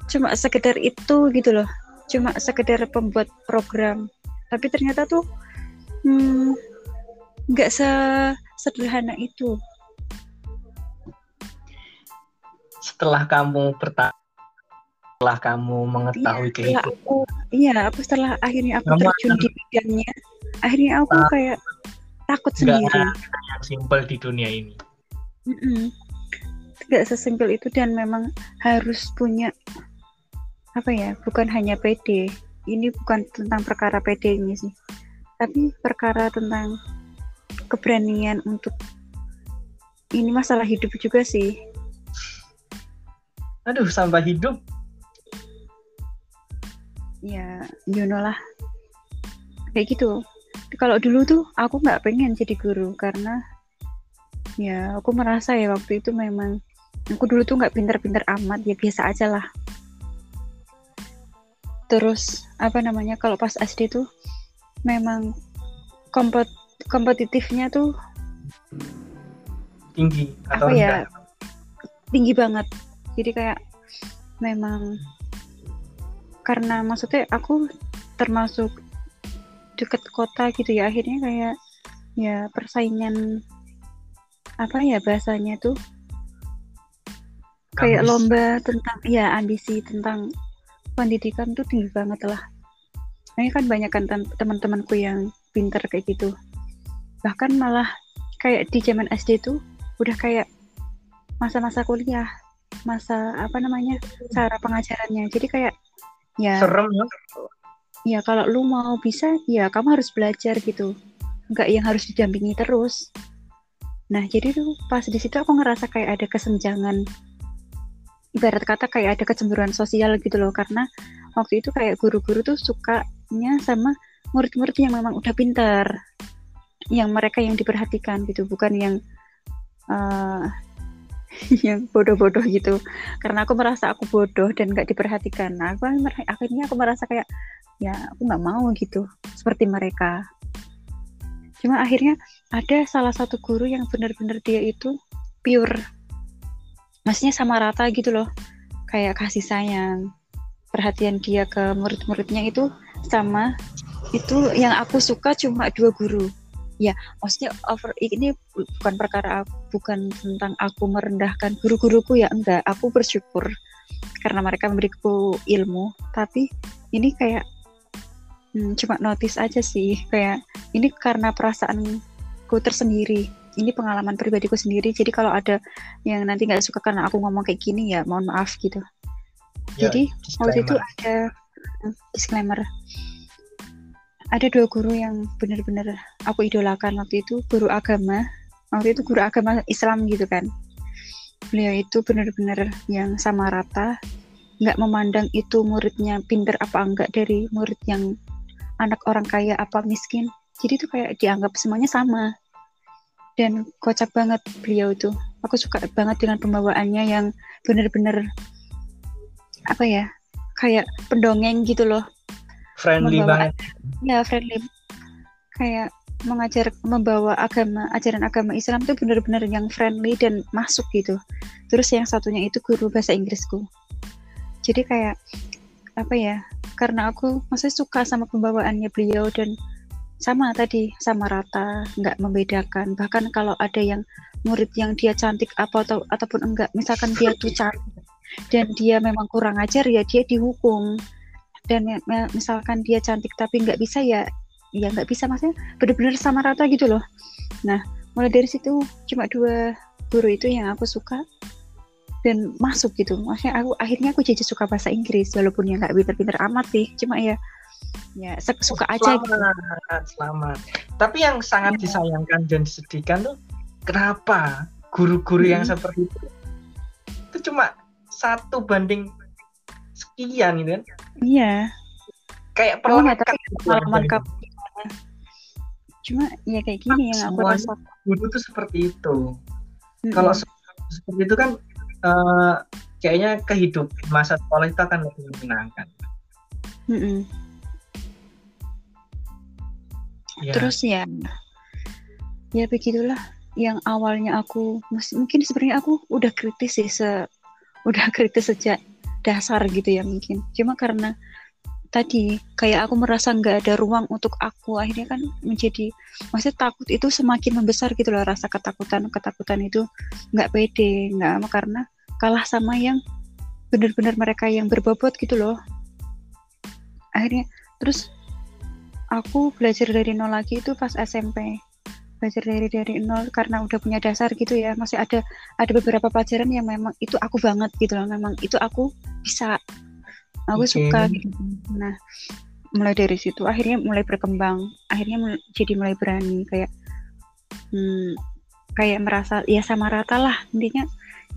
cuma sekedar itu gitu loh. Cuma sekedar pembuat program. Tapi ternyata tuh hmm, nggak hmm, sederhana itu setelah kamu bertanya setelah kamu mengetahui iya, setelah aku iya aku setelah akhirnya aku kamu terjun di bidangnya akhirnya aku uh, kayak takut sendiri. yang simpel di dunia ini. Mm -mm. Gak sesimpel itu dan memang harus punya apa ya bukan hanya PD ini bukan tentang perkara PD ini sih. Tapi perkara tentang keberanian untuk ini masalah hidup juga sih aduh sampai hidup. Ya you know lah. Kayak gitu. Kalau dulu tuh aku nggak pengen jadi guru karena ya aku merasa ya waktu itu memang aku dulu tuh nggak pinter-pinter amat ya biasa aja lah. Terus apa namanya kalau pas SD tuh memang kompet kompetitifnya tuh tinggi atau apa ya? tinggi banget jadi kayak memang karena maksudnya aku termasuk deket kota gitu ya akhirnya kayak ya persaingan apa ya bahasanya tuh? Kayak lomba tentang ya ambisi tentang pendidikan tuh tinggi banget lah. Ini kan banyak kan teman-temanku yang pinter kayak gitu. Bahkan malah kayak di zaman SD tuh udah kayak masa-masa kuliah masa apa namanya cara pengajarannya jadi kayak ya serem ya. ya kalau lu mau bisa ya kamu harus belajar gitu. Nggak yang harus didampingi terus. Nah jadi tuh pas di situ aku ngerasa kayak ada kesenjangan. Ibarat kata kayak ada kecemburuan sosial gitu loh. Karena waktu itu kayak guru-guru tuh sukanya sama murid-murid yang memang udah pintar. Yang mereka yang diperhatikan gitu. Bukan yang uh, yang bodoh-bodoh gitu. Karena aku merasa aku bodoh dan nggak diperhatikan. Nah aku akhirnya aku merasa kayak ya aku nggak mau gitu seperti mereka. Cuma akhirnya ada salah satu guru yang benar-benar dia itu pure. Maksudnya sama rata gitu loh. Kayak kasih sayang perhatian dia ke murid-muridnya itu sama. Itu yang aku suka cuma dua guru ya maksudnya over ini bukan perkara bukan tentang aku merendahkan guru-guruku ya enggak. Aku bersyukur karena mereka memberiku ilmu. Tapi ini kayak hmm, cuma notice aja sih. Kayak ini karena perasaanku tersendiri. Ini pengalaman pribadiku sendiri. Jadi kalau ada yang nanti nggak suka karena aku ngomong kayak gini ya mohon maaf gitu. Ya, jadi waktu itu ada hmm, disclaimer ada dua guru yang benar-benar aku idolakan waktu itu guru agama. Waktu itu guru agama Islam gitu kan. Beliau itu benar-benar yang sama rata nggak memandang itu muridnya pinter apa enggak dari murid yang anak orang kaya apa miskin. Jadi itu kayak dianggap semuanya sama. Dan kocak banget beliau itu. Aku suka banget dengan pembawaannya yang benar-benar apa ya kayak pendongeng gitu loh friendly banget. ya friendly. Kayak mengajar membawa agama ajaran agama Islam itu benar-benar yang friendly dan masuk gitu. Terus yang satunya itu guru bahasa Inggrisku. Jadi kayak apa ya karena aku masih suka sama pembawaannya beliau dan sama tadi sama rata nggak membedakan. Bahkan kalau ada yang murid yang dia cantik apa atau ataupun enggak misalkan dia tuh cantik dan dia memang kurang ajar ya dia dihukum dan misalkan dia cantik tapi nggak bisa ya ya nggak bisa maksudnya benar-benar sama rata gitu loh nah mulai dari situ cuma dua guru itu yang aku suka dan masuk gitu maksudnya aku akhirnya aku jadi suka bahasa Inggris walaupun ya nggak pinter-pinter amat sih cuma ya ya suka aja gitu. selamat, gitu. selamat tapi yang sangat ya. disayangkan dan disedihkan tuh kenapa guru-guru hmm. yang seperti itu itu cuma satu banding sekian gitu kan Iya. Kayak tapi pengalaman kamu Cuma ya kayak gini yang aku rasa. Dulu tuh seperti itu. Mm-hmm. Kalau seperti itu kan uh, kayaknya kehidupan masa sekolah itu akan lebih menyenangkan. Mm-hmm. Ya. Terus ya, ya begitulah. Yang awalnya aku mungkin sebenarnya aku udah kritis sih, se, udah kritis sejak dasar gitu ya mungkin. Cuma karena tadi kayak aku merasa nggak ada ruang untuk aku akhirnya kan menjadi maksudnya takut itu semakin membesar gitu loh rasa ketakutan ketakutan itu nggak pede nggak karena kalah sama yang benar-benar mereka yang berbobot gitu loh. Akhirnya terus aku belajar dari nol lagi itu pas SMP belajar dari dari nol karena udah punya dasar gitu ya. Masih ada ada beberapa pelajaran yang memang itu aku banget gitu loh. Memang itu aku bisa aku okay. suka gitu. Nah mulai dari situ akhirnya mulai berkembang. Akhirnya mulai, jadi mulai berani kayak hmm, kayak merasa ya sama rata lah. Intinya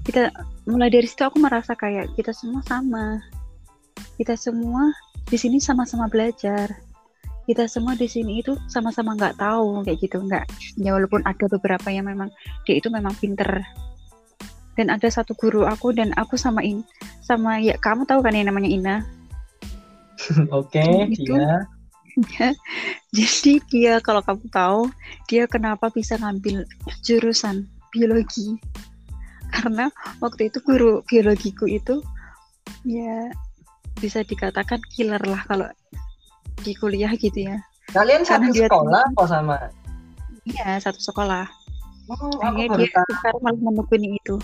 kita mulai dari situ aku merasa kayak kita semua sama. Kita semua di sini sama-sama belajar kita semua di sini itu sama-sama nggak tahu kayak gitu nggak. Ya walaupun ada beberapa yang memang dia itu memang pinter. Dan ada satu guru aku dan aku sama in sama ya kamu tahu kan yang namanya Ina? Oke okay, dia jadi dia kalau kamu tahu dia kenapa bisa ngambil jurusan biologi? Karena waktu itu guru biologiku itu ya bisa dikatakan killer lah kalau di kuliah gitu ya. Kalian karena satu dia sekolah apa sama? Iya satu sekolah. Oh, dia sekarang malah menekuni itu.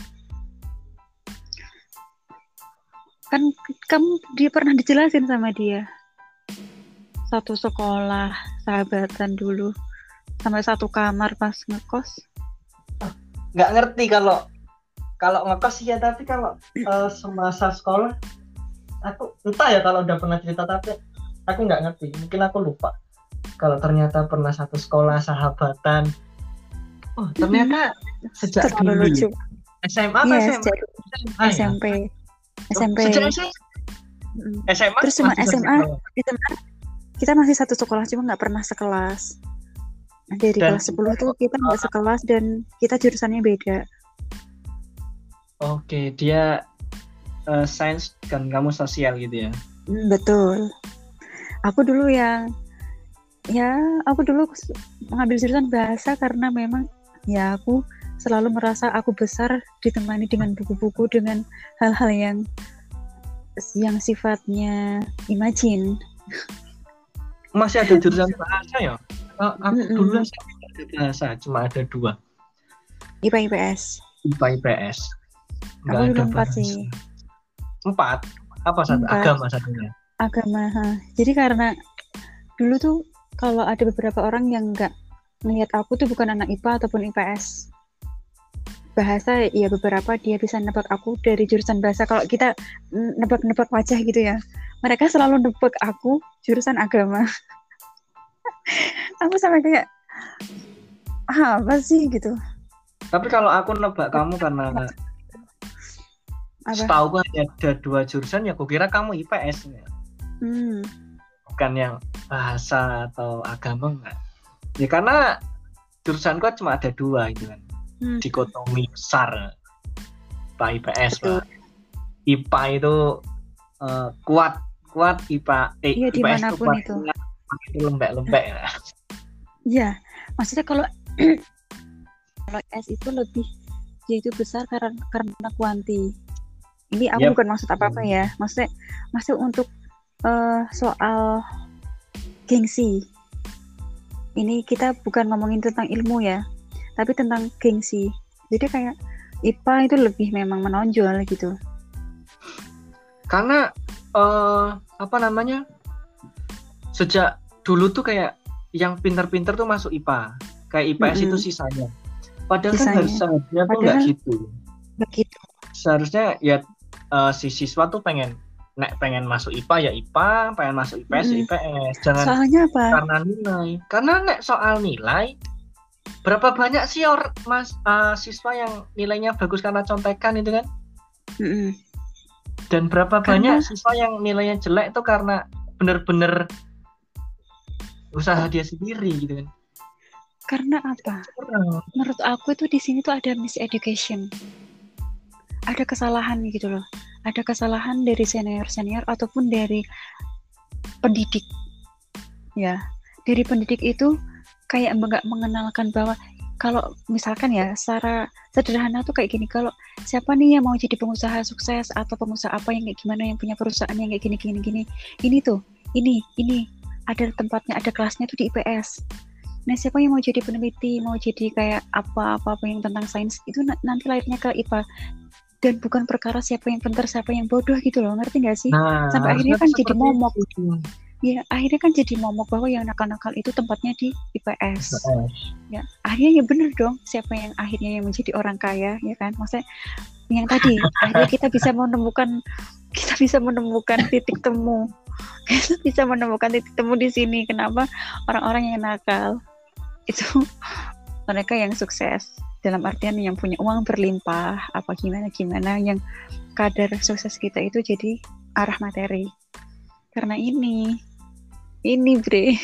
Kan kamu dia pernah dijelasin sama dia. Satu sekolah sahabatan dulu sampai satu kamar pas ngekos. Nggak ngerti kalau kalau ngekos ya tapi kalau uh, semasa sekolah aku entah ya kalau udah pernah cerita tapi aku nggak ngerti mungkin aku lupa kalau ternyata pernah satu sekolah sahabatan oh ternyata sejak dulu SMA atau yes, SMA? SMA SMP ya? SMP. SMA? Terus cuma SMA, SMA kita masih satu sekolah cuma nggak pernah sekelas. Nah, dari dan, kelas 10 tuh kita nggak uh, sekelas dan kita jurusannya beda. Oke, dia uh, sains kan kamu sosial gitu ya? Hmm, betul. Aku dulu yang ya aku dulu mengambil jurusan bahasa karena memang ya aku selalu merasa aku besar ditemani dengan buku-buku dengan hal-hal yang yang sifatnya imajin. Masih ada jurusan bahasa ya? Oh, aku mm -mm. dulu ada bahasa, cuma ada dua. IPA IPS. IPA IPS. Nggak aku dulu empat sih. Empat? Apa satu? Agama satunya? Agama. Ha. Jadi karena dulu tuh kalau ada beberapa orang yang nggak melihat aku tuh bukan anak IPA ataupun IPS bahasa ya beberapa dia bisa nebak aku dari jurusan bahasa kalau kita nebak-nebak wajah gitu ya mereka selalu nebak aku jurusan agama aku sama kayak ah, apa sih gitu tapi kalau aku nebak kamu karena setahu gue ada dua jurusan ya kukira kamu IPS ya. Hmm. bukan yang bahasa atau agama enggak ya karena jurusan gua cuma ada dua gitu kan hmm. dikotomi besar Pak IPS Pak IPA itu uh, kuat kuat IPA eh, iya, IPS itu, kuat, itu. itu lembek-lembek ya. Iya, maksudnya kalau kalau S itu lebih yaitu besar karena karena kuanti. Ini aku yep. bukan maksud apa-apa ya. Maksudnya masuk untuk uh, soal gengsi. Ini kita bukan ngomongin tentang ilmu ya tapi tentang gengsi jadi kayak IPA itu lebih memang menonjol gitu karena uh, apa namanya sejak dulu tuh kayak yang pinter-pinter tuh masuk IPA kayak IPS mm -hmm. itu sisanya padahal kan sisanya. kan seharusnya tuh nggak gitu begitu seharusnya ya uh, si siswa tuh pengen nek pengen masuk IPA ya IPA, pengen masuk IPS mm. ya IPS. Jangan Soalnya apa? Karena nilai. Karena nek soal nilai berapa banyak sih or mas uh, siswa yang nilainya bagus karena contekan itu kan mm -hmm. dan berapa karena... banyak siswa yang nilainya jelek itu karena bener-bener usaha dia sendiri gitu kan karena apa menurut aku itu di sini tuh ada miseducation ada kesalahan gitu loh ada kesalahan dari senior senior ataupun dari pendidik. Ya dari pendidik itu kayak nggak mengenalkan bahwa kalau misalkan ya secara sederhana tuh kayak gini kalau siapa nih yang mau jadi pengusaha sukses atau pengusaha apa yang kayak gimana yang punya perusahaan yang kayak gini gini gini ini tuh ini ini ada tempatnya ada kelasnya tuh di IPS nah siapa yang mau jadi peneliti mau jadi kayak apa apa apa yang tentang sains itu nanti lahirnya ke IPA dan bukan perkara siapa yang pintar siapa yang bodoh gitu loh ngerti gak sih? Nah, sampai akhirnya kan jadi momok. itu. ya akhirnya kan jadi momok bahwa yang nakal-nakal itu tempatnya di IPS ya akhirnya ya bener dong siapa yang akhirnya yang menjadi orang kaya ya kan? Maksudnya yang tadi akhirnya kita bisa menemukan kita bisa menemukan titik temu. Kita bisa menemukan titik temu di sini kenapa orang-orang yang nakal itu mereka yang sukses dalam artian yang punya uang berlimpah apa gimana gimana yang kadar sukses kita itu jadi arah materi. Karena ini ini bre.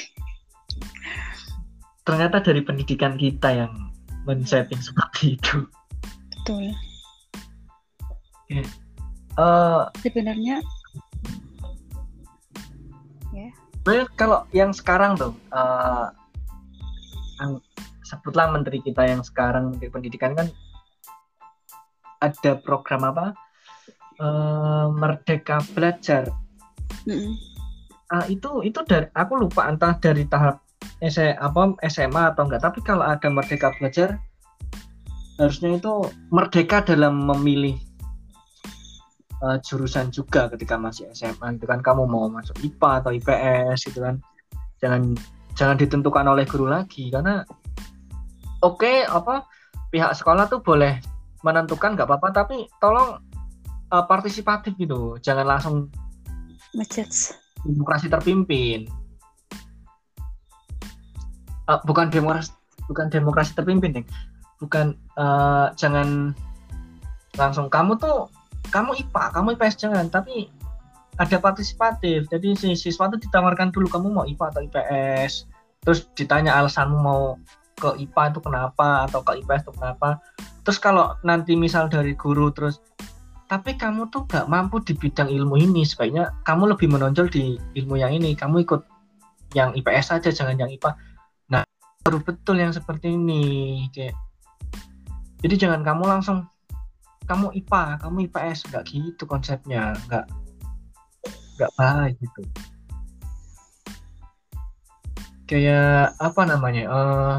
Ternyata dari pendidikan kita yang men-setting seperti itu. betul. Eh, sebenarnya sebenarnya kalau yang sekarang tuh, ang- sebutlah menteri kita yang sekarang di pendidikan kan ada program apa? Eh, Merdeka Belajar. mm-mm. Ah, itu itu dari aku lupa entah dari tahap S- apa SMA atau enggak tapi kalau ada merdeka belajar harusnya itu merdeka dalam memilih eh, jurusan juga ketika masih SMA itu kan kamu mau masuk IPA atau IPS gitu kan jangan jangan ditentukan oleh guru lagi karena oke apa pihak sekolah tuh boleh menentukan nggak apa-apa tapi tolong eh, partisipatif gitu. Jangan langsung ngejudge. demokrasi terpimpin. Eh, bukan demokrasi bukan demokrasi terpimpin Deng. bukan eh, jangan langsung kamu tuh kamu IPA kamu IPS jangan tapi ada partisipatif. Jadi si siswa tuh ditawarkan dulu kamu mau IPA atau IPS terus ditanya alasanmu mau ke IPA itu kenapa atau ke IPS itu kenapa. Terus kalau nanti misal dari guru terus tapi kamu tuh gak mampu di bidang ilmu ini sebaiknya kamu lebih menonjol di ilmu yang ini. Kamu ikut yang IPS saja jangan yang IPA nah baru betul yang seperti ini kayak jadi jangan kamu langsung kamu IPA kamu IPS nggak gitu konsepnya nggak nggak baik gitu. Kayak apa namanya eh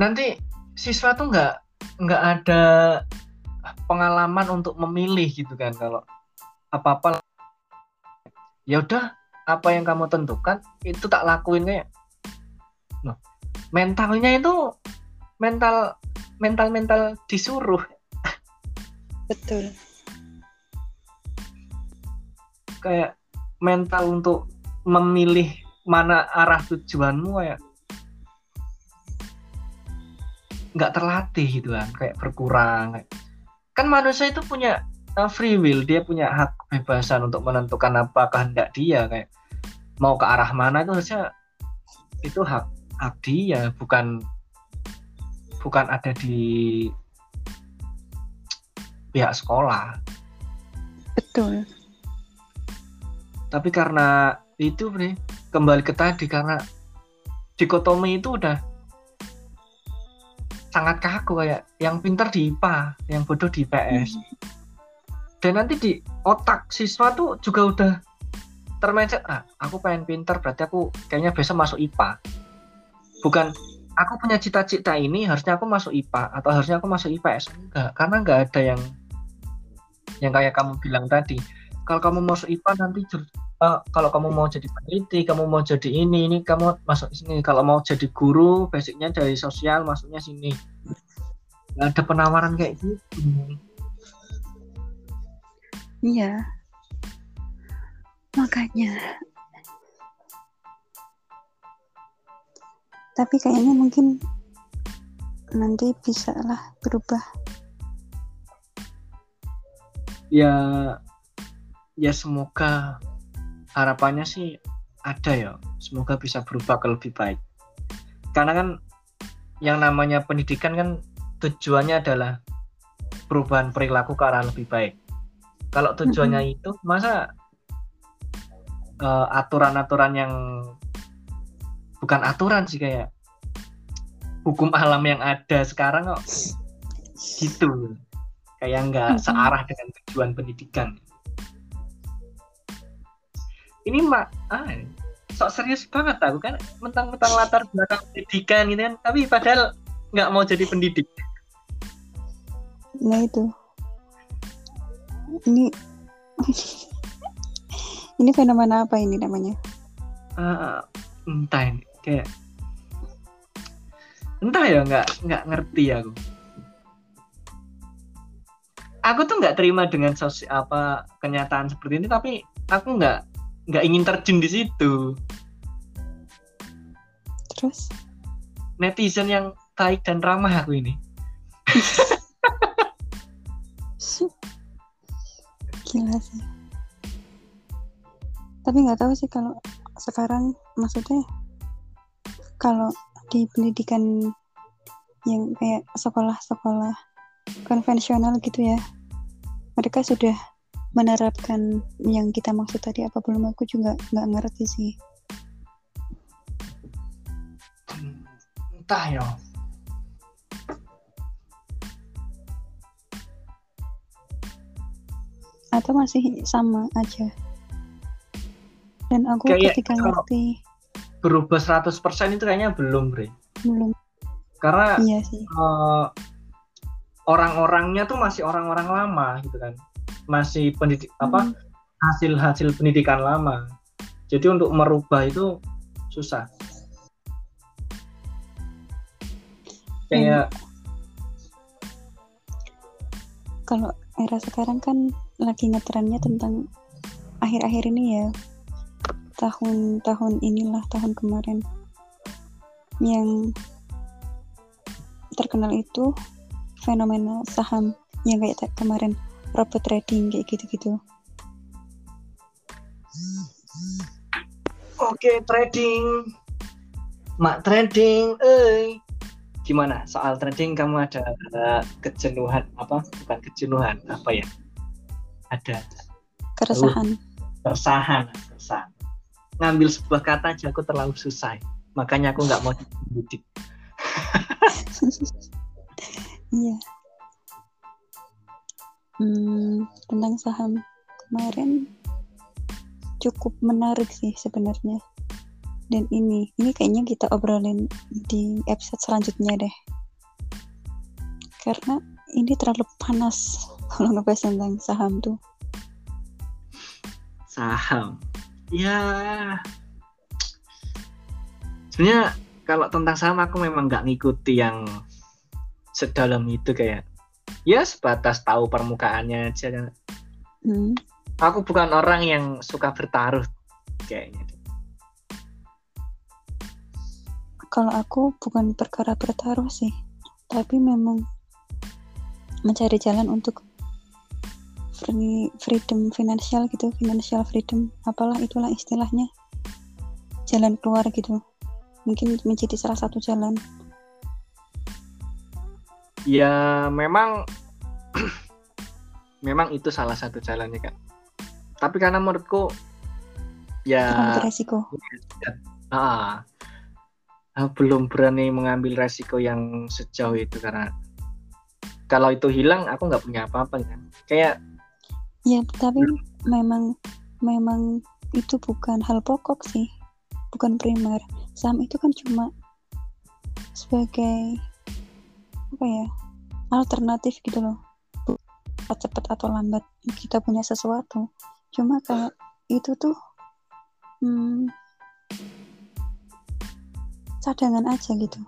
nanti siswa tuh nggak nggak ada pengalaman untuk memilih gitu kan kalau apa apa ya udah apa yang kamu tentukan itu tak lakuin kayak Loh, mentalnya itu mental mental mental disuruh. Betul. Kayak mental untuk memilih mana arah tujuanmu kayak nggak terlatih gitu kan kayak berkurang kayak- kan manusia itu punya uh, free will dia punya hak kebebasan untuk menentukan apa kehendak dia kayak mau ke arah mana itu harusnya itu hak hak dia bukan bukan ada di pihak sekolah. Betul. Tapi karena itu bre kembali ke tadi karena dikotomi itu udah sangat kaku kayak yang pintar di IPA yang bodoh di IPS dan nanti di otak siswa tuh juga udah termindset ah aku pengen pintar berarti aku kayaknya besok masuk IPA bukan aku punya cita-cita ini harusnya aku masuk IPA atau harusnya aku masuk IPS enggak karena enggak ada yang yang kayak kamu bilang tadi. Kalau kamu masuk IPA nanti eh, kalau kamu mau jadi peneliti kamu mau jadi ini ini kamu masuk sini. Kalau mau jadi guru basicnya dari sosial masuknya sini. Nggak ada penawaran kayak gitu. Iya. Makanya. Tapi kayaknya mungkin nanti bisa lah berubah. Ya ya semoga harapannya sih ada ya. Semoga bisa berubah ke lebih baik. Karena kan yang namanya pendidikan kan tujuannya adalah perubahan perilaku ke arah lebih baik. Kalau tujuannya itu masa eh, aturan-aturan yang bukan aturan sih kayak hukum alam yang ada sekarang kok gitu. Kayak nggak Mhm. searah dengan tujuan pendidikan ini mak ah sok serius banget aku kan mentang-mentang latar belakang pendidikan gitu kan tapi padahal nggak mau jadi pendidik Nah itu. Ini ini fenomena apa ini namanya? Ah, entah ini kayak entah ya nggak nggak ngerti aku aku tuh nggak terima dengan sos apa kenyataan seperti ini tapi aku nggak nggak ingin terjun di situ. Terus? Netizen yang baik dan ramah aku ini. Gila sih. Tapi nggak tahu sih kalau sekarang maksudnya kalau di pendidikan yang kayak sekolah-sekolah konvensional gitu ya, mereka sudah menerapkan yang kita maksud tadi apa belum aku juga nggak ngerti sih. entah ya. Atau masih sama aja? Dan aku Kayak ketika ngerti berubah 100% itu kayaknya belum bre. belum. Karena iya sih. eh, orang-orangnya tuh masih orang-orang lama gitu kan masih pendidik apa Hmm, hasil-hasil pendidikan lama. Jadi untuk merubah itu susah. Kayak kalau era sekarang kan lagi ngetrennya tentang akhir-akhir ini ya. Tahun-tahun inilah tahun kemarin. Yang terkenal itu fenomena saham yang kayak kemarin robot trading kayak gitu-gitu. Oke trading. Mak trading eh. Gimana? Soal trading kamu ada kejenuhan apa? Bukan kejenuhan apa ya? Ada. Keresahan. Keresahan keresahan. Ngambil sebuah kata aja aku terlalu susah. Makanya aku nggak mau pendidik iya hmm, tentang saham kemarin cukup menarik sih sebenarnya. Dan ini ini kayaknya kita obrolin di episode selanjutnya deh. Karena ini terlalu panas kalau ngebahas tentang saham tuh. Saham? Ya. Sebenarnya kalau tentang saham aku memang nggak ngikuti yang sedalam itu kayak ya sebatas tahu permukaannya aja. Hmm. aku bukan orang yang suka bertaruh kayaknya. Kalau aku bukan perkara bertaruh sih tapi memang mencari jalan untuk free, freedom finansial gitu financial freedom apalah itulah istilahnya jalan keluar gitu. Mungkin menjadi salah satu jalan ya memang memang itu salah satu jalannya kan tapi karena menurutku ya terlalu beresiko ah, ah, belum berani mengambil resiko yang sejauh itu karena kalau itu hilang aku nggak punya apa-apa kan. Kayak ya tapi memang memang itu bukan hal pokok sih. Bukan primer. Saham itu kan cuma sebagai apa ya alternatif gitu loh. Cepat cepat atau lambat kita punya sesuatu. Cuma kayak itu tuh hmm, cadangan aja gitu.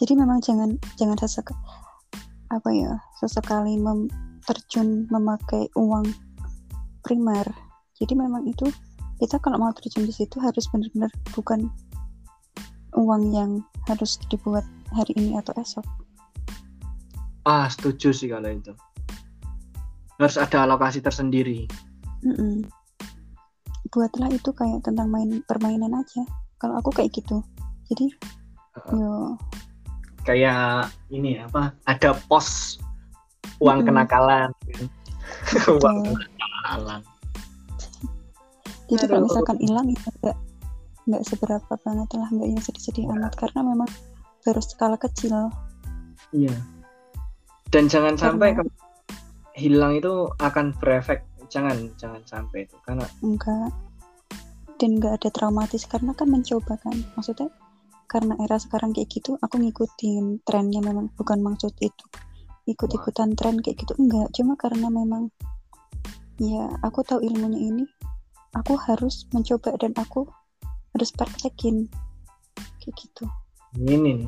Jadi memang jangan jangan sesek apa ya sesekali mem, terjun memakai uang primer. Jadi memang itu kita kalau mau terjun di situ harus benar-benar bukan uang yang harus dibuat hari ini atau esok. Ah setuju sih kalau itu. Harus ada alokasi tersendiri. Mm-mm. buatlah itu kayak tentang main permainan aja. Kalau aku kayak gitu. Jadi Heeh. yo. Kayak ini apa ada pos uang Mm-mm. kenakalan. Uang kenakalan. Jadi kalau misalkan hilang ya agak nggak seberapa banget lah nggak yang sedih-sedih Ya. amat karena memang baru skala kecil Iya. Dan jangan sampai Karena- kalau hilang itu akan berefek. Jangan, jangan sampai itu karena enggak dan nggak ada traumatis karena kan mencoba kan maksudnya karena era sekarang kayak gitu aku ngikutin trennya memang bukan maksud itu ikut-ikutan tren kayak gitu enggak cuma karena memang ya aku tahu ilmunya ini aku harus mencoba dan aku harus praktekin kayak gitu ini nih.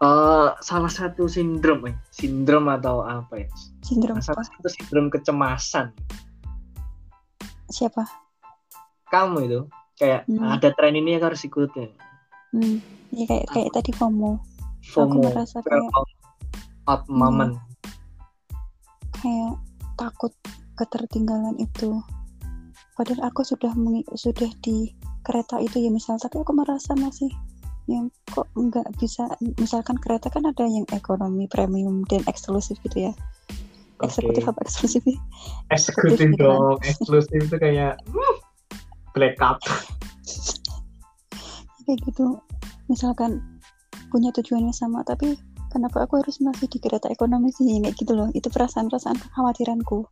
Eh, salah satu sindrom, eh, sindrom atau apa ya? sindrom Salah apa satu sindrom kecemasan. siapa Kamu itu kayak Hmm. ada tren ini yang harus ikutin. hmm ya kayak kayak tadi FOMO FOMO, merasa fear kayak- out moment. kayak takut ketertinggalan itu padahal aku sudah sudah di kereta itu ya misal. Tapi aku merasa masih yang kok nggak bisa misalkan kereta kan ada yang ekonomi premium dan eksklusif gitu ya. Eksekutif apa eksklusif? Eksekutif gitu kan. dong, eksklusif itu kayak hmm, blackout. kayak gitu. Misalkan punya tujuannya sama tapi kenapa aku harus masih di kereta ekonomi sih? Kayak gitu loh. Itu perasaan-perasaan kekhawatiranku.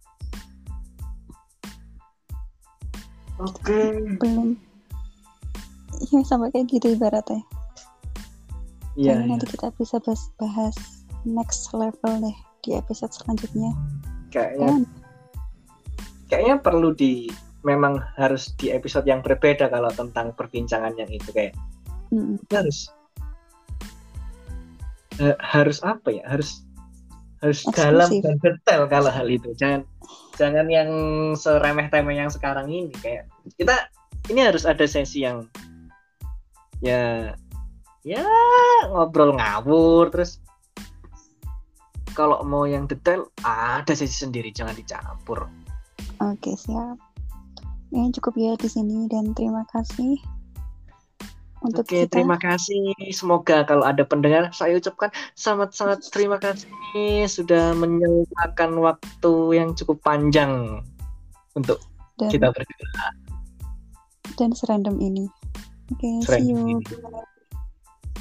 Oke. belum ya sampai kayak gitu ibaratnya Iya. Kayaknya iya. nanti kita bisa bahas, bahas next level deh di episode selanjutnya. Kayaknya Kan? kayaknya perlu di memang harus di episode yang berbeda kalau tentang perbincangan yang itu kayak Mm-mm. harus ha- harus apa ya harus harus Eksklusif. dalam dan detail kalau hal itu jangan jangan yang seremeh temeh yang sekarang ini kayak kita ini harus ada sesi yang ya ya ngobrol ngawur terus kalau mau yang detail ada sesi sendiri jangan dicampur Oke siap. Ya cukup ya di sini dan terima kasih untuk Oke, kita. terima kasih. Semoga kalau ada pendengar, saya ucapkan sangat-sangat terima kasih sudah menyempatkan waktu yang cukup panjang untuk dan, kita berdua. dan serandom ini. Oke, see Serandom you. ini.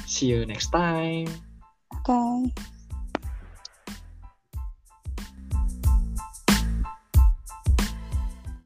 See you next time. Oke.